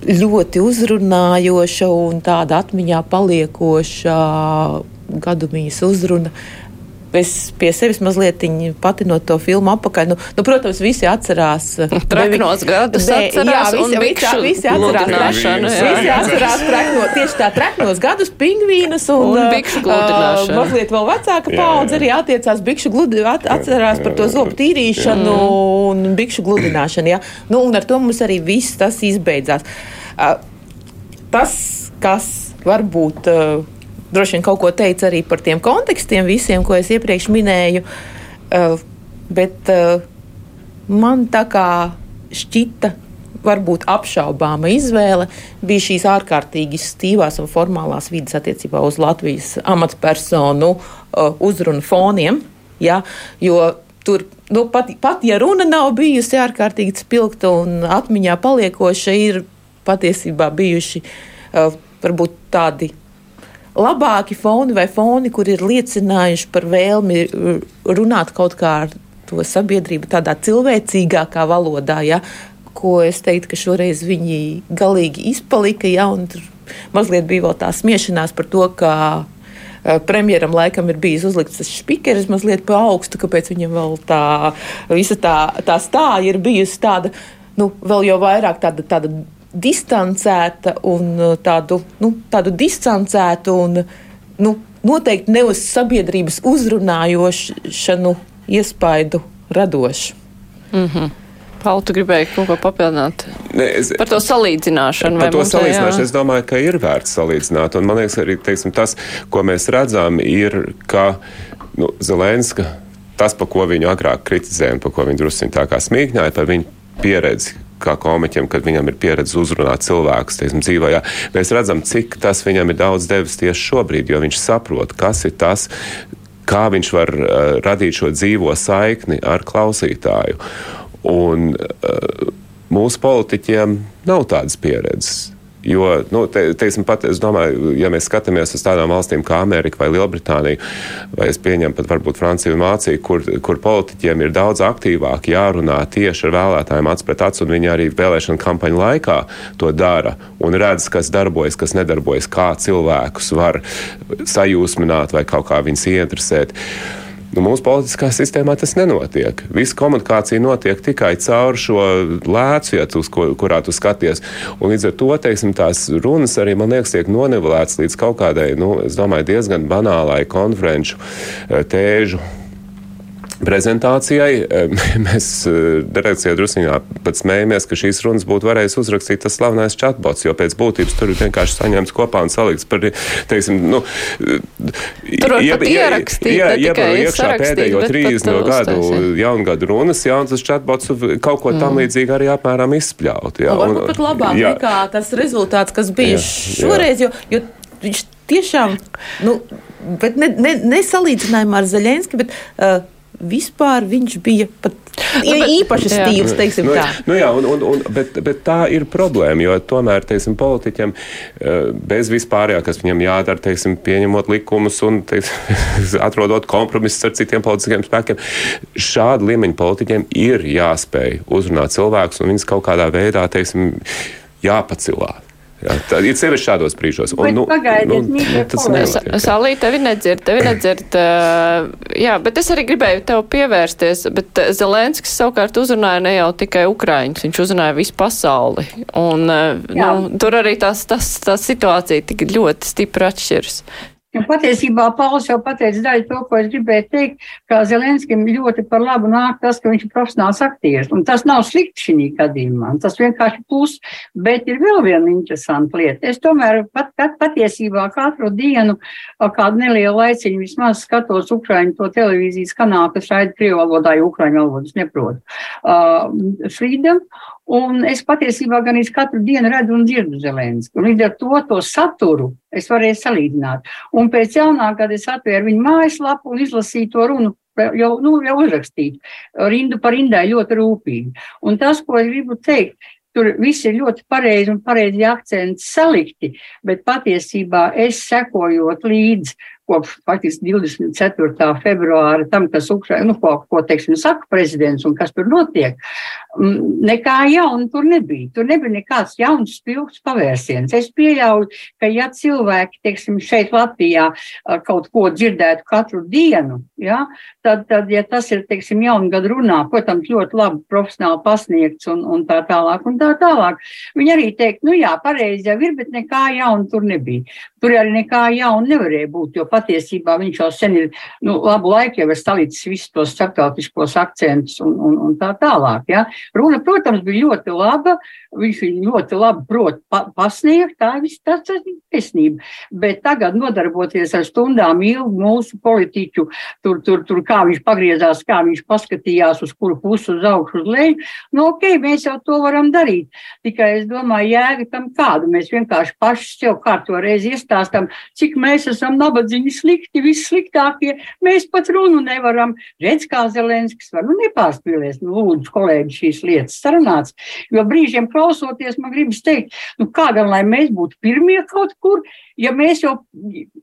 ļoti uzrunājoša un tāda atmiņā paliekoša gadumijas uzruna. Es pie sevis mazliet patinot to filmu apakaļ. Nu, nu, protams, visi atcerās. Treknos gadus ne, atcerās, jā, visi, visi, visi atcerās. Visi atcerās trekno, tieši tā treknos gadus, pingvīnus un, un bikšu gludināšanu. Uh, mazliet vēl vecāka paudze arī attiecās bikšu gludināšanu, at, atcerās par to zobu tīrīšanu un bikšu gludināšanu. Jā. Nu, un ar to mums arī viss tas izbeidzās. Uh, tas, kas varbūt. Uh, droši vien kaut ko teica arī par tiem kontekstiem, visiem, ko es iepriekš minēju. Uh, bet uh, man tā kā šķita varbūt apšaubāma izvēle bija šīs ārkārtīgi stīvās un formālās vidas attiecībā uz Latvijas amatpersonu uh, uzrunu foniem. Ja, jo tur nu, pat, pat ja runa nav bijusi ārkārtīgi spilgta un atmiņā paliekoša, ir patiesībā bijuši uh, varbūt tādi labāki foni vai foni, kur ir liecinājuši par vēlmi runāt kaut kā ar to sabiedrību tādā cilvēcīgākā valodā. Ja? ko es teiktu, ka šoreiz viņi galīgi izpalika. Ja, mazliet bija vēl tā smiešanās par to, ka uh, premjeram laikam ir bijis uzlikts tas spīkeris mazliet pa augstu, kāpēc viņam vēl tā visa tā, tā stāja ir bijusi tāda, nu, vēl jau vairāk tāda. tāda distancēta un tādu, nu, tādu distancētu un nu, noteikti ne uz sabiedrības uzrunājošanu iespaidu radošu. Mm -hmm. Pauli, tu gribēji kaut ko papildināt ne, es, par to salīdzināšanu? Par to salīdzināšanu es domāju, ka ir vērts salīdzināt. Un man liekas, arī teiksim, tas, ko mēs redzam, ir, ka nu, Zelenska, tas, pa ko viņu agrāk kritizēja un pa ko viņu druskuļi tā kā smīkņāja, par viņu pieredzi kā komiķiem, kad viņam ir pieredze uzrunāt cilvēkus teiksim, dzīvē. Jā. Mēs redzam, cik tas viņam ir daudz devis tieši šobrīd, jo viņš saprot, kas ir tas, kā viņš var uh, radīt šo dzīvo saikni ar klausītāju. Un uh, mūsu politiķiem nav tādas pieredzes. Jo, nu, te, teiksim, pat, es domāju, ja mēs skatāmies uz tādām valstīm kā Amerika vai Lielbritānija, vai es pieņemu pat varbūt Franciju un Vāciju, kur, kur politiķiem ir daudz aktīvāk jārunā tieši ar vēlētājiem acs pret acu, un viņi arī vēlēšana kampaņu laikā to dara un redz, kas darbojas, kas nedarbojas, kā cilvēkus var sajūsmināt vai kaut kā viņus ieinteresēt. Nu, mūsu politiskā sistēmā tas nenotiek. Visa komunikācija notiek tikai caur šo tu, ko, kurā tu skaties. Un līdz ar to teiksim, tās runas arī man liekas, tiek nonivelētas līdz kaut kādai, nu, domāju, diezgan banālai konferenču eh, tēžu prezentācijai. Mēs eh, redakcijā druskuļā pat smējamies, ka šīs runas būtu varējis uzrakstīt tas slavenais chatbots, jo pēc būtības tur ir vienkārši saņemts kopā un salikts par, teiksim, nu, tur ja, ierakstīt, ja, ja, ja iekšā pēdējo 30 gadu jaungadu runas, ja, un tas chatbots kaut ko tam mm. līdzīgi arī apmēram izspļaut. Ja, un, varbūt pat labāk jā. nekā tas rezultāts, kas bija jā, šoreiz, jā. jo, jo viņš tiešām, nu, bet ne, ne, nesalīdzinājumā ar Zaļenski, bet uh, vispār viņš bija pat nu, bet, īpaši stīvs, teiksim nu, tā. Nu, jā, un, un, un, bet, bet tā ir problēma, jo tomēr, teiksim, politiķiem eh, bez vispārējā, kas viņam jādara, teiksim, pieņemot likumus un teiksim, atrodot kompromisus ar citiem politiskiem spēkiem, šāda līmeņa politiķiem ir jāspēj uzrunāt cilvēkus un viņus kaut kādā veidā, teiksim, jāpacilāt. Jā, tā ir sevišķi šādos brīžos. Un, nu, pagaidiet, nu, nu, tas nenotiek. Salī, tevi nedzird, tevi nedzird. Uh, jā, bet es arī gribēju tev pievērsties, bet Zelenskis savukārt uzrunāja ne jau tikai Ukraiņus, viņš uzrunāja visu pasauli. Un, uh, nu, tur arī tās, tas, tā situācija tik ļoti stipri atšķiras. Un patiesībā Pauls jau pateica daļu to, ko es gribēju teikt, ka Zelenskim ļoti par labu nāk tas, ka viņš ir profesionāls aktieris. Un tas nav slikti šī gadījumā, tas vienkārši plus, bet ir vēl viena interesanta lieta. Es tomēr pat, pat, patiesībā katru dienu kādu nelielu laiciņu vismaz skatos Ukraiņu to televīzijas kanālu, kas raida krievu valodā, jo Ukraiņu valodas neprotu. Uh, Freedom Un es patiesībā gan iz katru dienu redzu un dzirdu Zelensku. Līdz ar to to saturu es varēju salīdzināt. Un pēc jaunā gada es atvēru viņu mājaslapu un izlasīju to runu. Jau, nu, jau uzrakstīt, rindu par rindai ļoti rūpīgi. Un tas, ko es gribu teikt, Tur viss ir ļoti pareizi un pareizi akcents salikti, bet patiesībā es sekojot līdzi kopš faktiski 24. februāra tam, kas Ukraina, nu, ko, ko teiksim, saka prezidents un kas tur notiek, mm, nekā jauna tur nebija. Tur nebija nekāds jauns spilgts pavērsiens. Es pieļauju, ka ja cilvēki, teiksim, šeit Latvijā kaut ko dzirdētu katru dienu, ja, tad, tad, ja tas ir, teiksim, jaungad runā, protams, ļoti labi profesionāli pasniegts un, un tā tālāk un tā tālāk, viņi arī teikt, nu jā, pareizi jau ir, bet nekā jauna tur nebija. Tur arī nekā jauna nevarēja būt, jo patiesībā viņš jau sen ir, nu, labu laiku jau ir salicis visus tos starptautiskos akcentus un, un, un tā tālāk. Ja. Runa, protams, bija ļoti laba, viņš ļoti labi prot pa, pasniegt, tā viss tas ir taisnība. Bet tagad nodarboties ar stundām ilgu mūsu politiķu, tur, tur, tur kā viņš pagriezās, kā viņš paskatījās, uz kuru pusi uz augšu, uz leju, nu ok, mēs jau to varam darīt. Tikai es domāju, jēga tam kādu. Mēs vienkārši paši sev kārto reizi iestāstam, cik mēs esam nabadzīgi slikti, vissliktākie. Mēs pat runu nevaram. Redz, kā Zelenskis var, nu nepārspīlēs, nu lūdzu, kolēģi, šīs lietas sarunāts. Jo brīžiem klausoties, man gribas teikt, nu kādam, lai mēs būtu pirmie kaut kur, ja mēs jau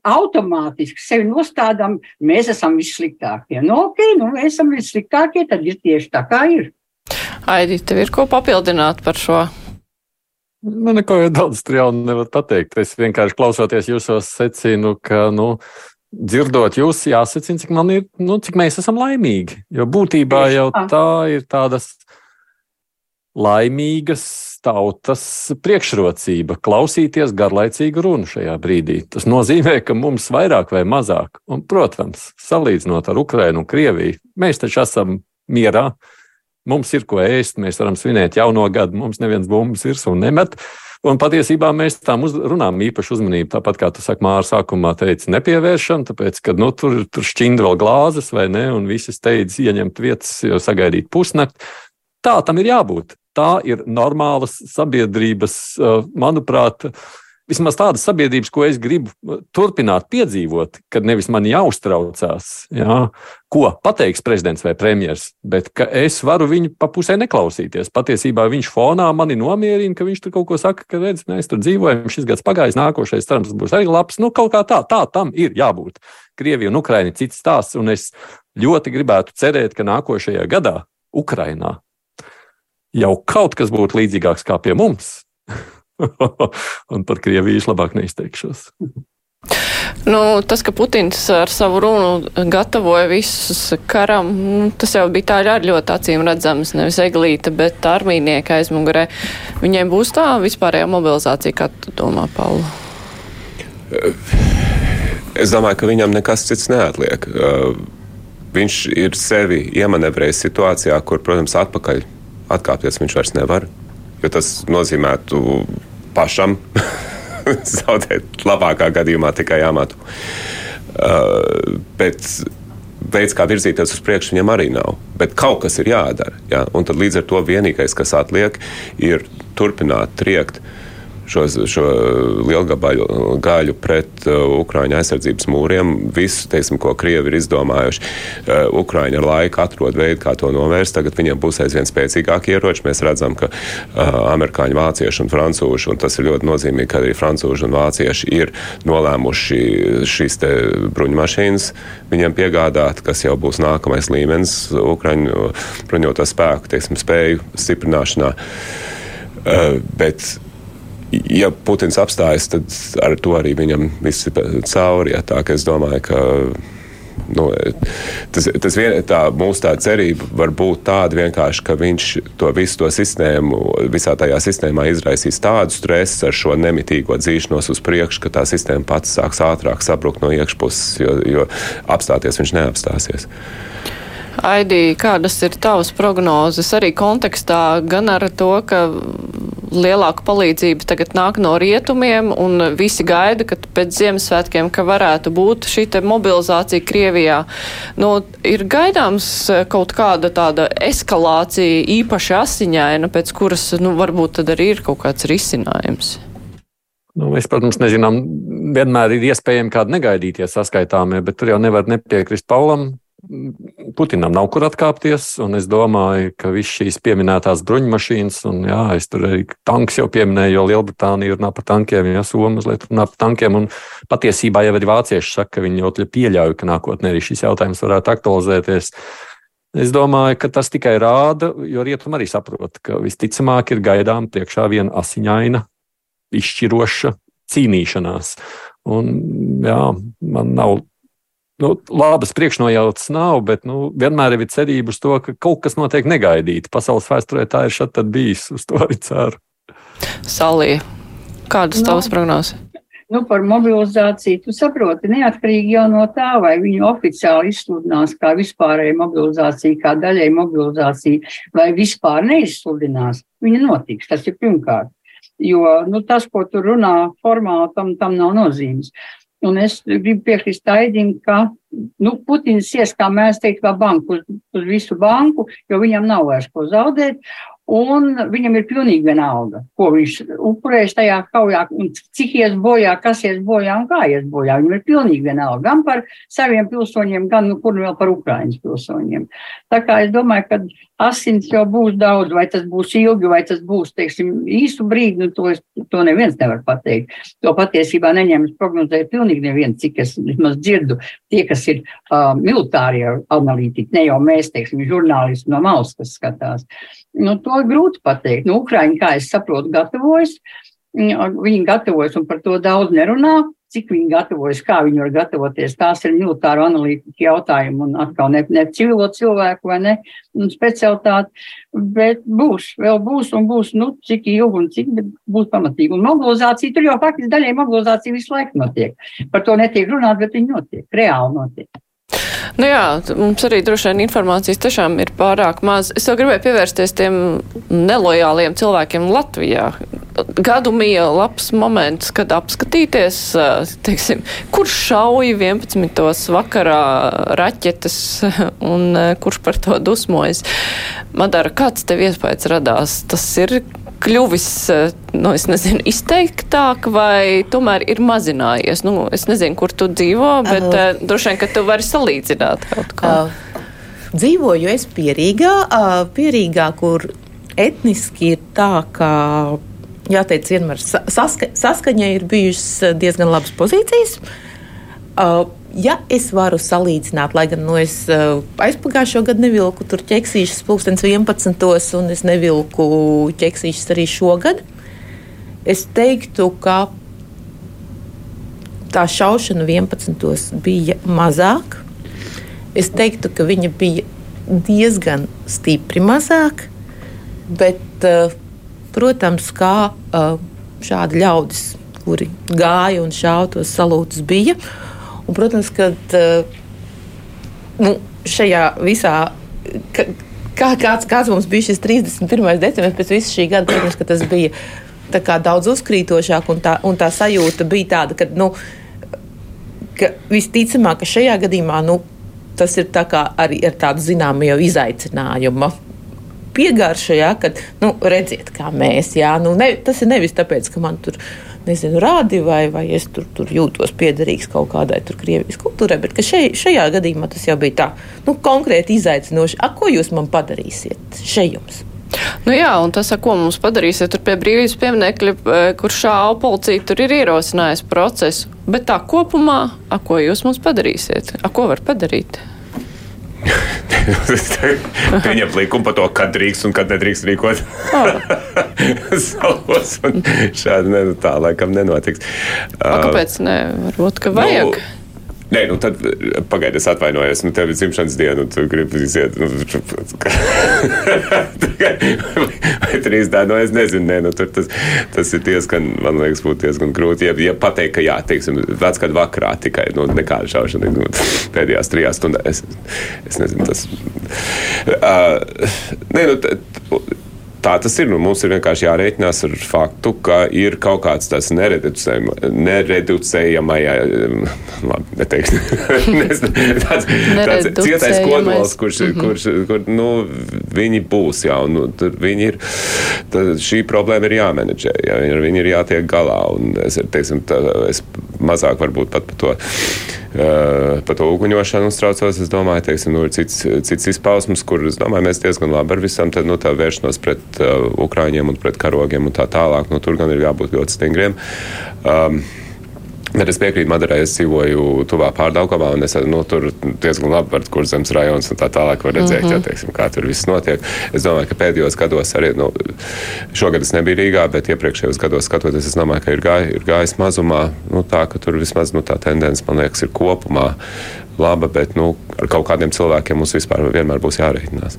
automātiski sevi nostādām, mēs esam vissliktākie. Nu, ok, nu mēs esam vissliktākie, tad ir tieši tā kā ir. Aidi, tev ir ko papildināt par šo? Nu, neko daudz tur jau nevar pateikt. Es vienkārši klausoties jūsos secinu, ka, nu, dzirdot jūs, jāsacina, cik, ir, nu, cik mēs esam laimīgi. Jo būtībā jau tā ir tādas laimīgas tautas priekšrocība klausīties garlaicīgu runu šajā brīdī. Tas nozīmē, ka mums vairāk vai mazāk, un, protams, salīdzinot ar Ukrainu un Krieviju, mēs taču esam mierā. Mums ir ko ēst, mēs varam svinēt jauno gadu, mums neviens bumbas virsū nemet. Un patiesībā mēs tam uz, runājam īpašu uzmanību. Tāpat kā tu saki, Mārcis, sākumā teica, nepievēršam, tāpēc, ka nu, tur, tur šķinda vēl glāzes vai ne, un visi steidz ieņemt vietas, jo sagaidīt pusnakti. Tā tam ir jābūt. Tā ir normālas sabiedrības, manuprāt, vismaz tādas sabiedrības, ko es gribu uh, turpināt piedzīvot, kad nevis man jāuztraucās, jā, ko pateiks prezidents vai premjerministrs, bet ka es varu viņu pa pusē neklausīties. Patiesībā viņš fonā mani nomierina, ka viņš tur kaut ko saka, ka redz, mēs tur dzīvojam, šis gads pagājis, nākošais cerams būs arī labs. Nu, kaut kā tā, tā tam ir jābūt. Krievija un Ukraina ir cits stāsts, un es ļoti gribētu cerēt, ka nākošajā gadā Ukrainā jau kaut kas būtu līdzīgāks kā pie mums. un par Krieviju labāk neizteikšos. Nu, tas, ka Putins ar savu runu gatavoja visus karam, nu, tas jau bija tā arī ļoti acīm redzams, nevis eglīte, bet armīnieka aizmugurē. Viņiem būs tā vispārējā mobilizācija, kā tu domā, Paula? Es domāju, ka viņam nekas cits neatliek. Viņš ir sevi iemanevrējis situācijā, kur, protams, atpakaļ atkāpties viņš vairs nevar. Jo tas nozīmētu pašam zaudēt labākā gadījumā tikai amatu. Uh, bet veids, kā virzīties uz priekšu, viņam arī nav. Bet kaut kas ir jādara. Ja? Un tad līdz ar to vienīgais, kas atliek, ir turpināt triekt uh, šo, šo lielgabaļu gaļu pret uh, Ukrāņu aizsardzības mūriem. Visu, teiksim, ko Krievi ir izdomājuši, uh, Ukrāņi ar laiku atrod veidu, kā to novērst. Tagad viņiem būs aizvien spēcīgāki ieroči. Mēs redzam, ka uh, amerikāņi, vācieši un francūži, un tas ir ļoti nozīmīgi, ka arī francūži un vācieši ir nolēmuši šīs bruņmašīnas viņiem piegādāt, kas jau būs nākamais līmenis Ukrāņu bruņoto spēku teiksim, spēju stiprināšanā. Uh, bet ja Putins apstājas, tad ar to arī viņam viss ir cauri. Ja, tā, es domāju, ka nu, tas, tas vien, tā, mūsu tā cerība var būt tāda vienkārši, ka viņš to visu to sistēmu, visā tajā sistēmā izraisīs tādu stresu ar šo nemitīgo dzīšanos uz priekšu, ka tā sistēma pats sāks ātrāk sabrukt no iekšpuses, jo, jo apstāties viņš neapstāsies. Aidī, kādas ir tavas prognozes arī kontekstā gan ar to, ka lielāka palīdzība tagad nāk no rietumiem, un visi gaida, ka pēc Ziemassvētkiem, ka varētu būt šī mobilizācija Krievijā. Nu, ir gaidāms e, kaut kāda tāda eskalācija īpaši asiņaina, pēc kuras, nu, varbūt tad arī ir kaut kāds risinājums. Nu, mēs, protams, nezinām, vienmēr ir iespējami kādi negaidītie saskaitāmie, bet tur jau nevar nepiekrist Paulam. Putinam nav kur atkāpties, un es domāju, ka visas šīs pieminētās bruņmašīnas, un jā, es tur arī tanks jau pieminēju, jo Lielbritānija runā par tankiem, ja Somija mazliet runā par tankiem, un patiesībā jau arī vācieši saka, ka viņi ļoti pieļauj, ka nākotnē arī šis jautājums varētu aktualizēties. Es domāju, ka tas tikai rāda, jo rietumi arī saprot, ka visticamāk ir gaidām priekšā viena asiņaina, izšķiroša cīnīšanās. Un, jā, man nav nu, labas priekšnojautas nav, bet nu, vienmēr ir cerība uz to, ka kaut kas notiek negaidīti. Pasaules vēsturē tā ir šad bijis, uz to arī ceru. Salī, kādas no. Nu, tavas prognozes? nu, par mobilizāciju, tu saproti, neatkarīgi jau no tā, vai viņu oficiāli izsludinās kā vispārēja mobilizācija, kā daļēja mobilizācija, vai vispār neizsludinās. Viņa notiks, tas ir pirmkārt. Jo nu, tas, ko tu runā formāli, tam, tam nav nozīmes. Un es gribu piekrist Aidim, ka nu, Putins ies, kā mēs teiktu, kā banku uz, uz visu banku, jo viņam nav vairs ko zaudēt. Un viņam ir pilnīgi vienalga, ko viņš upurēs tajā kaujā, cik ies bojā, kas ies bojā un kā ies bojā. Viņam ir pilnīgi vienalga gan par saviem pilsoņiem, gan nu, kur vēl par Ukraiņas pilsoņiem. Tā kā es domāju, ka asins jau būs daudz, vai tas būs ilgi, vai tas būs, teiksim, īsu brīdi, nu to, es, to neviens nevar pateikt. To patiesībā neņemas prognozēt pilnīgi neviens, cik es vismaz dzirdu, tie, kas ir uh, militārie analītiķi, ne jau mēs, teiksim, žurnālisti no malas, kas skatās. Nu, to grūti pateikt. Nu, Ukraiņi, kā es saprotu, gatavojas. Viņi gatavojas un par to daudz nerunā. Cik viņi gatavojas, kā viņi var gatavoties, tās ir militāru analītiķu jautājumi un atkal ne, ne civilo cilvēku vai ne specialitāti. Bet būs, vēl būs un būs, nu, cik ilgi un cik būs pamatīgi. Un mobilizācija, tur jau faktiski daļai mobilizācija visu laiku notiek. Par to netiek runāt, bet viņi notiek, reāli notiek. Nu jā, mums arī droši vien informācijas tiešām ir pārāk maz. Es vēl gribēju pievērsties tiem nelojāliem cilvēkiem Latvijā. Gadu mija labs moments, kad apskatīties, teiksim, kurš šauja 11. vakarā raķetes un kurš par to dusmojas. Madara, kāds tev iespējas radās? Tas ir kļuvis, eh, nu, nezinu, izteiktāk vai tomēr ir mazinājies? Nu, es nezinu, kur tu dzīvo, bet uh, droši vien, ka tu vari salīdzināt kaut ko. Uh, dzīvoju es Pierīgā, uh, Pierīgā, kur etniski ir tā, ka jāteic, vienmēr saska, saskaņai ir bijušas diezgan labas pozīcijas. Uh, ja es varu salīdzināt, lai gan nu, es uh, aizpagājušo gadu nevilku tur ķeksīšas pulkstenis 11. un es nevilku ķeksīšas arī šogad, es teiktu, ka tā šaušana 11. bija mazāk. Es teiktu, ka viņa bija diezgan stipri mazāk, bet, uh, protams, kā uh, šādi ļaudis, kuri gāja un šautos salūtus bija. Uh, Un, protams, ka nu, šajā visā. Ka, kā, kāds, kāds mums bija šis 31. decembris pēc visa šī gada, protams, ka tas bija daudz uzkrītošāk, un tā, un tā sajūta bija tāda, ka, nu, ka visticamāk, ka šajā gadījumā nu, tas ir arī ar tādu zināmu izaicinājumu. Piegarša, ja, kad nu, redziet, kā mēs. Jā, nu, ne, tas ir nevis tāpēc, ka man tur ir nezinu, rādi, vai, vai es tur, tur jūtos piederīgs kaut kādai Krievijas kultūrai. Bet šai, šajā gadījumā tas jau bija tā nu, konkrēti izaicinoši. A, ko jūs man padarīsiet šeit? Nu jā, un tas, ko mums padarīsiet tur pie brīvības pieminekļa, eh, kur šāva policija tur ir ierosinājusi procesu. Bet tā kopumā, a, ko jūs mums padarīsiet? A, ko var padarīt? Pieņemt likumu par to, kad drīkst un kad nedrīkst rīkot oh. savos. Šādi ne, tā laikam nenotiks. A, kāpēc ne? Varbūt, ka vajag. Nu, Nē, nu tad pagaidi, es atvainojos. Nu, tev ir dzimšanas diena, un tu gribi iziet. Nu, vai trīs dienu, nu, es nezinu. Nē, nu, tas, tas ir diezgan, man liekas, būtu diezgan grūti. Ja, ja pateikt, ka jā, teiksim, vec kādā vakarā tikai nu, nekāda šaušana nu, pēdējās trijās stundās. Es, es nezinu, tas. Uh, nē, nu, t, tā tas ir. Nu, mums ir vienkārši jārēķinās ar faktu, ka ir kaut kāds tāds nereducējamais, labi, neteikšu, tāds, tāds cietais kodols, kurš, mm -hmm. kurš, kur, nu, viņi būs, jā, un nu, viņi ir, tad šī problēma ir jāmenedžē, jā, viņi ir jātiek galā, un es, teiksim, tā, es mazāk varbūt pat par to par to uguņošanu uztraucos. Es domāju, teiksim, nu, ir cits, cits izpausmes, kur domāju, mēs diezgan labi ar visam tad, nu, tā vēršanos pret uh, ukrāņiem un pret karogiem un tā tālāk. Nu, tur gan ir jābūt ļoti stingriem. Um, Bet es piekrītu Madarai, es dzīvoju tuvā pārdaugavā, un es nu, tur diezgan labi varu, kur zemes rajons un tā tālāk var redzēt, mm -hmm. ja, teiksim, kā tur viss notiek. Es domāju, ka pēdējos gados arī, nu, šogad es nebiju Rīgā, bet iepriekšējos gados skatoties, es domāju, ka ir, gāj, ir gājis mazumā, nu, tā, ka tur vismaz nu, tā tendence, man liekas, ir kopumā laba, bet nu, ar kaut kādiem cilvēkiem mums vispār vienmēr būs jārēķinās.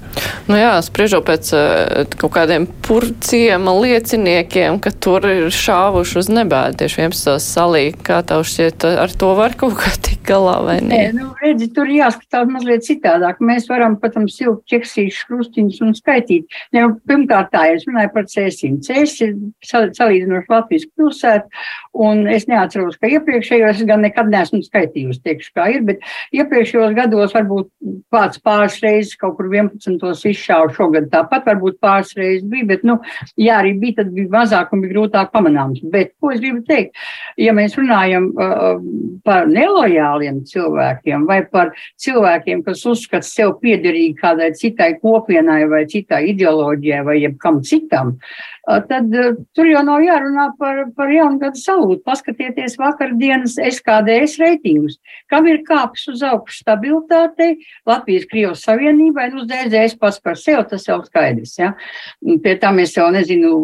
Nu jā, spriežot pēc uh, kaut kādiem purciema lieciniekiem, ka tur ir šāvuši uz nebēdu tieši 11. salī. Kā tev šķiet, ar to var kaut kā tikt galā vai ne? Nē, nu, redzi, tur jāskatās mazliet citādāk. Mēs varam, protams, silkt ķeksīšus, krustiņus un skaitīt. Ne, pirmkārt, tā es runāju par cēsīm. Cēs ir salīdzinoši Latvijas pilsēta, un es neatceros, ka iepriekšējos gan nekad neesmu skaitījusi, teikšu, kā ir, bet iepriekšējos gados varbūt pats pāris reizes kaut kur 11. izšāvu šogad tāpat varbūt pāris reizes bija, bet, nu, jā, arī bija, tad bija mazāk un bija grūtāk pamanāms. Bet, ko es gribu teikt, ja mēs runājam uh, par nelojāliem cilvēkiem vai par cilvēkiem, kas uzskata sev piederīgi kādai citai kopienai vai citai ideoloģijai vai jebkam citam, tad tur jau nav jārunā par, par jaungadu salūtu. Paskatieties vakardienas SKDS reitingus. Kam ir kāpis uz augšu stabilitātei, Latvijas Krievas Savienībai, nu, uz DZS pats par sevi, tas jau skaidrs. Ja? Pie tā mēs jau nezinu,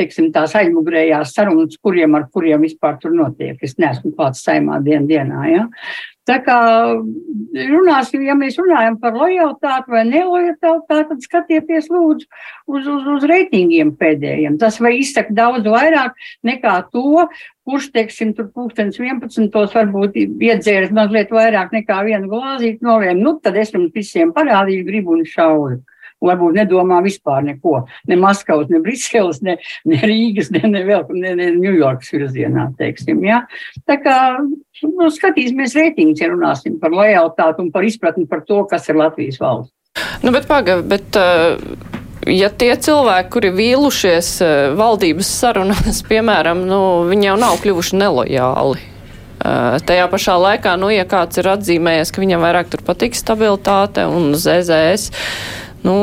teiksim, tās aizmugurējās sarunas, kuriem ar kuriem vispār tur notiek. Es neesmu pats saimā dien dienā. Ja? Tā kā runāsim, ja mēs runājam par lojalitāti vai nelojalitāti, tad skatieties lūdzu uz, uz, uz reitingiem pēdējiem. Tas vai izsaka daudz vairāk nekā to, kurš, teiksim, tur pūkstens 11. varbūt iedzēris mazliet vairāk nekā vienu glāzīti nolēma. Nu, tad es jums visiem parādīju gribu un šauru varbūt nedomā vispār neko. Ne Maskavas, ne Briseles, ne, ne Rīgas, ne, ne, vēl, ne, ne Ņujorkas virzienā, teiksim. Ja? Tā kā nu, skatīsimies reitingus, ja runāsim par lojalitāti un par izpratni par to, kas ir Latvijas valsts. Nu, bet pagaidi, bet. Uh... Ja tie cilvēki, kuri vīlušies valdības sarunās, piemēram, nu, viņi jau nav kļuvuši nelojāli, Tajā pašā laikā, nu, ja kāds ir atzīmējies, ka viņam vairāk patīk stabilitāte un ZZS, Nu,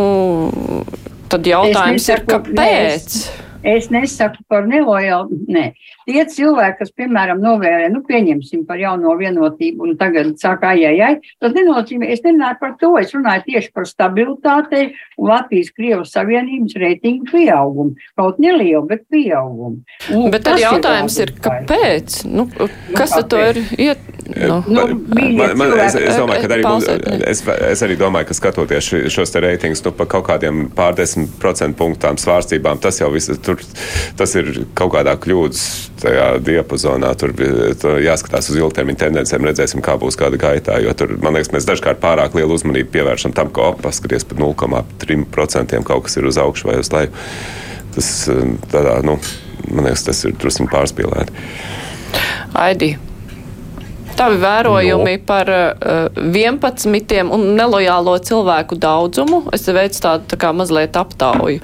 tad jautājums nesaku, ir, kāpēc? Es, es nesaku par nelojālu. Nē. Tie cilvēki, kas, piemēram, novērē, nu, pieņemsim par jauno vienotību un tagad saka, ai, ai, ai, tas nenozīmē, es nerunāju par to, es runāju tieši par stabilitātei un Latvijas Krievas Savienības reitingu pieaugumu. Kaut nelielu, bet pieaugumu. Un bet tad jautājums ir, ir kāpēc? Nu, kas nu, tad to ir iet? Nu, nu, man, man, es, es domāju, ka arī, mums, es, es arī domāju, ka skatoties šos te reitingus, nu, pa kaut kādiem pārdesmit procentu punktām svārstībām, tas jau viss, tur, tas ir kaut kādā kļūdas diapazonā. Tur, jāskatās uz ilgtermiņa tendencēm, redzēsim, kā būs kāda gaitā. Jo tur, man liekas, mēs dažkārt pārāk lielu uzmanību pievēršam tam, ka paskaties pat 0,3% kaut kas ir uz augšu vai uz leju. Tas, tādā, nu, man liekas, tas ir drusku pārspīlēti. Aidi, tavi vērojumi no. par uh, 11 un nelojālo cilvēku daudzumu? Es veicu tādu tā kā mazliet aptauju.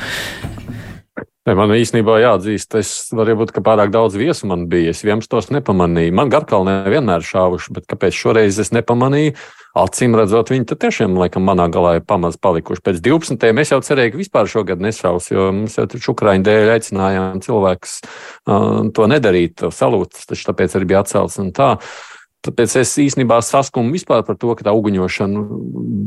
Ne, man īstenībā jāatzīst, es varbūt, pārāk daudz viesu man bija. Es viens tos nepamanīju. Man garkalnē vienmēr šāvuši, bet kāpēc šoreiz es nepamanīju? Acīm redzot, viņi tiešām, laikam, manā galā ir pamaz palikuši. Pēc 12. es jau cerēju, ka vispār šogad nešaus, jo mums jau tur Ukraiņu dēļ aicinājām cilvēkus uh, to nedarīt, to salūts, taču tāpēc arī bija atcelts un tā. Uh, Tāpēc es īstenībā saskumu vispār par to, ka tā uguņošana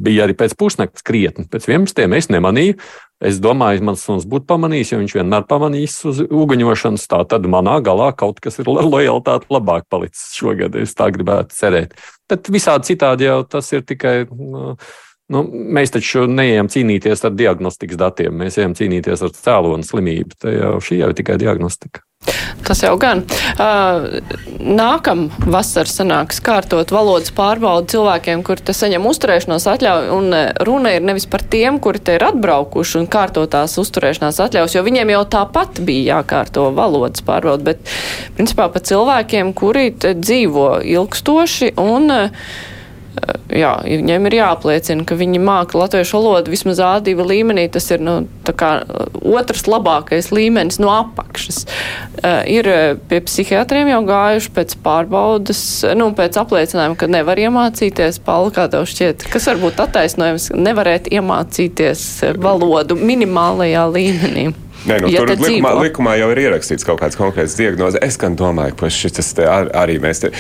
bija arī pēc pusnakts krietni. Pēc 11. es nemanīju. Es domāju, mans suns būtu pamanījis, jo viņš vienmēr pamanīs uz uguņošanas. Tā tad manā galā kaut kas ir lojalitāte labāk palicis šogad. Es tā gribētu cerēt. Bet visādi citādi jau tas ir tikai. Nu, Nu, mēs taču neejam cīnīties ar diagnostikas datiem, mēs ejam cīnīties ar cēlonu slimību. Tā jau šī jau ir tikai diagnostika. Tas jau gan. Uh, nākam vasar sanāks kārtot valodas pārbaudu cilvēkiem, kuri te saņem uzturēšanās atļauju, un runa ir nevis par tiem, kuri te ir atbraukuši un kārtotās uzturēšanās atļaus, jo viņiem jau tāpat bija jākārto valodas pārbaudu, bet principā par cilvēkiem, kuri dzīvo ilgstoši un uh, jā, viņiem ir jāapliecina, ka viņi māca latviešu valodu vismaz A2 līmenī. Tas ir nu, kā, otrs labākais līmenis no apakšas. Uh, ir pie psihiatriem jau gājuši pēc pārbaudas, nu, pēc apliecinājuma, ka nevar iemācīties. Paula, kā tev šķiet, kas varbūt attaisnojums nevarēt iemācīties valodu minimālajā līmenī? Nē, nu, Ja tur likumā, likumā jau ir ierakstīts kaut kāds konkrēts diagnoze. Es gan domāju, ka šis ar, arī mēs te,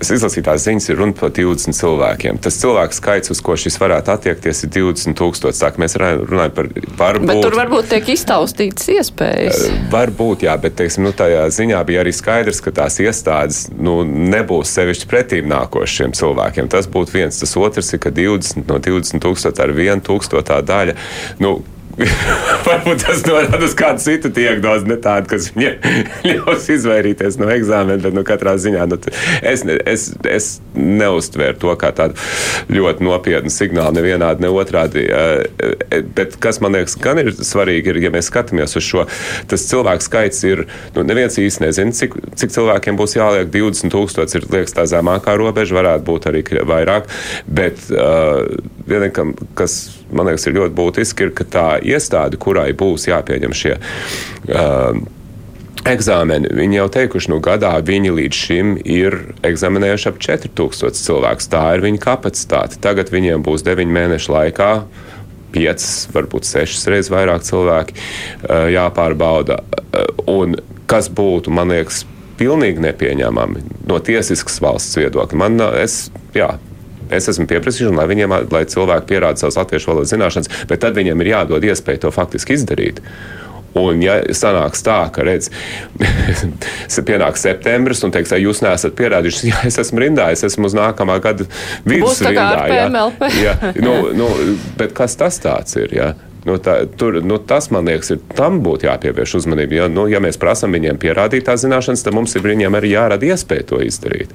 es izlasīju tās ziņas, ir runa par 20 cilvēkiem. Tas cilvēku skaits, uz ko šis varētu attiekties, ir 20 tūkstoši. Tā mēs runājam par varbūt. Bet tur varbūt tiek iztaustītas iespējas. Varbūt, jā, bet teiksim, nu, tajā ziņā bija arī skaidrs, ka tās iestādes nu, nebūs sevišķi pretīm nākošiem cilvēkiem. Tas būtu viens. Tas otrs ir, ka 20 no 20 tūkstoši ar vienu tūkstotā daļa. Nu, Varbūt tas norāda uz kādu citu diagnozi, ne tādu, kas viņai ļaus izvairīties no eksāmena, bet nu, katrā ziņā nu, es, es, es neuztvēru to kā tādu ļoti nopietnu signālu, nevienādi, ne otrādi. eh, eh, Bet kas man liekas, gan ir svarīgi, ir, ja mēs skatāmies uz šo, tas cilvēku skaits ir, nu, neviens īsti nezina, cik, cik cilvēkiem būs jāliek 20 tūkstoši, ir liekas tā zemākā robeža, varētu būt arī vairāk, bet uh, vienam, kas man liekas ir ļoti būtiski, ir, ka tā iestāde, kurai būs jāpieņem šie. Uh, Eksāmeni viņi jau teikuši, nu, gadā viņi līdz šim ir eksaminējuši ap 4000 cilvēku. Tā ir viņa kapacitāte. Tagad viņiem būs 9 mēnešu laikā. Piecas, varbūt sešas reizes vairāk cilvēki uh, jāpārbauda. Uh, un kas būtu, man liekas, pilnīgi nepieņemami no tiesiskas valsts viedokļa. Man, es, jā, Es esmu pieprasījis, lai viņiem, lai cilvēki pierāda savas latviešu valodas zināšanas, bet tad viņiem ir jādod iespēja to faktiski izdarīt. Un, ja sanāks tā, ka, redz, pienāks septembris un teiks, ka jūs neesat pierādījuši, ja es esmu rindā, es esmu uz nākamā gada vidus rindā. jā. PMLP. Jā, nu, nu, bet kas tas tāds ir? Jā? Nu, tā, tur, nu, tas, man liekas, ir tam būtu jāpievērš uzmanība. Ja, nu, ja mēs prasām viņiem pierādīt tās zināšanas, tad mums ir viņiem arī jārada iespēja to izdarīt.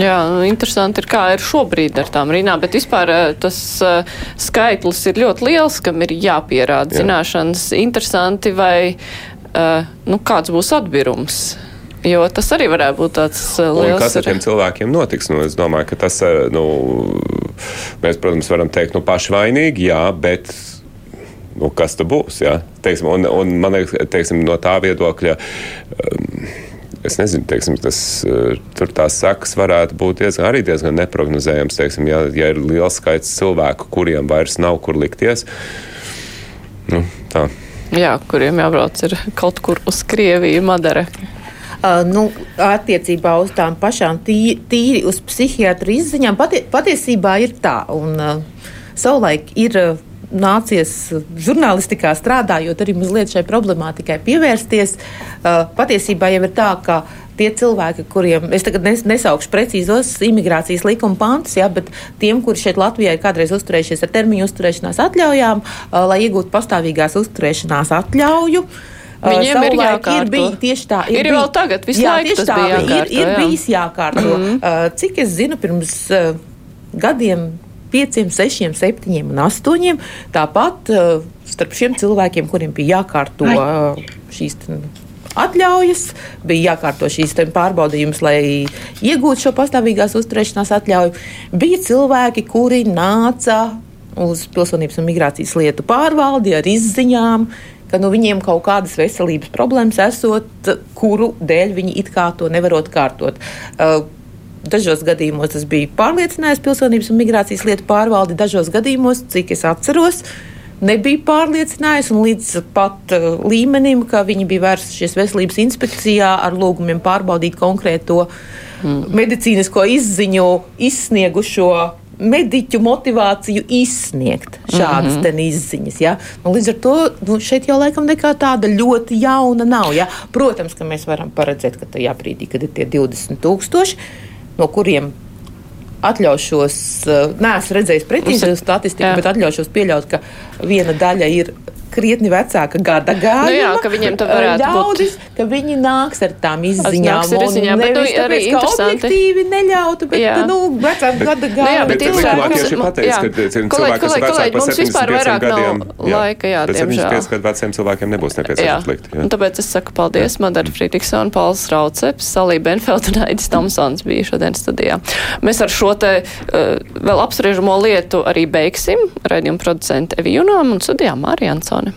Jā, nu, interesanti ir, kā ir šobrīd ar tām rīnām, bet vispār eh, tas uh, skaitlis ir ļoti liels, kam ir jāpierāda Jā. zināšanas. Interesanti, vai uh, nu, kāds būs atbirums. Jo tas arī varētu būt tāds uh, Un liels. kas ar tiem cilvēkiem notiks? Nu, es domāju, ka tas, nu, mēs, protams, varam teikt, nu, paši vainīgi, jā, bet. Nu, kas tas būs? Jā? Teiksim, un, un man liekas, teiksim, no tā viedokļa. Um, Es nezinu, teiksim, tas, eh, tur tās sekas varētu būt diezgan, arī diezgan neparedzējams. Teiksim, ja, ja ir liels skaits cilvēku, kuriem vairs nav kur likties, nu, tā. Jā, kuriem jābrauc ir kaut kur uz Krieviju, Madara. Uh, nu, attiecībā uz tām pašām tī- tīri uz psihiatru izziņām patie, patiesībā ir tā. Un, uh, savulaik ir uh, nācies žurnālistikā strādājot, arī mazliet šai problemātikai pievērsties. Uh, patiesībā jau ir tā, ka tie cilvēki, kuriem es tagad nes, nesaukšu precīzos imigrācijas likuma pantus, ja, bet tiem, kuri šeit Latvijā ir kādreiz uzturējušies ar termiņu uzturēšanās atļaujām, uh, lai iegūtu pastāvīgās uzturēšanās atļauju. uh, Viņiem ir savulaik jākārto. Ir bijis tieši tā. Ir bij- vēl tagad, visu Jā, laiku tas tā, bija ir, jākārto, ir jā. bijis jākārto. Mm -hmm. uh, cik es zinu, pirms uh, gadiem. Pieciem, sešiem, septiņiem un astoņiem. Tāpat uh, starp šiem cilvēkiem, kuriem bija jākārto uh, šīs atļaujas, bija jākārto šīs pārbaudījumus, lai iegūtu šo pastāvīgās uzturēšanās atļauju. Bija cilvēki, kuri nāca uz pilsonības un migrācijas lietu pārvaldi ar izziņām, ka nu, viņiem kaut kādas veselības problēmas esot, kuru dēļ viņi it kā to nevarot kārtot. Uh, Dažos gadījumos tas bija pārliecinājis pilsonības un migrācijas lietu pārvaldi, dažos gadījumos, cik es atceros, nebija pārliecinājis un līdz pat uh, līmenim, ka viņi bija vērsušies veselības inspekcijā ar lūgumiem pārbaudīt konkrēto mm. medicīnisko izziņu izsniegušo mediķu motivāciju izsniegt šādas mm -hmm. izziņas. Ja? Nu, līdz ar to nu, šeit jau laikam nekā tāda ļoti jauna nav. Ja? Protams, ka mēs varam paredzēt, ka tajā brīdī, kad ir tie 20,000, no kuriem atļaušos, uh, neesmu redzējis precīzi statistiku, bet atļaušos pieļaut, ka viena daļa ir krietni vecāka gada gājuma. Nu jā, ka viņiem tad varētu būt- ļaudis, ka viņi nāks ar tām izziņām. Nāks ar izziņām, bet, nu, nevis arī tāpēc, ka interesanti. objektīvi neļautu, bet, Jā. nu, vecāka gada Nu, jā, gājuma. bet Bet cilvēki, tieši pateica, jā. ka cilvēki, kas ir vecāki par mums vispār 75 vairāk nav gadiem, laika, jā, diemžēl. 75 gadu veciem cilvēkiem nebūs nepieciešams likt. jā. un tāpēc es saku paldies Madara Friedrichsona, Pauls Rauceps, Salī Benfeld un Aidis Tomsons bija šodien studijā. Mēs ar šo te uh, vēl apspriežamo lietu arī beigsim. Raidījuma producente Evi Junām un studijā Mārija Ansone.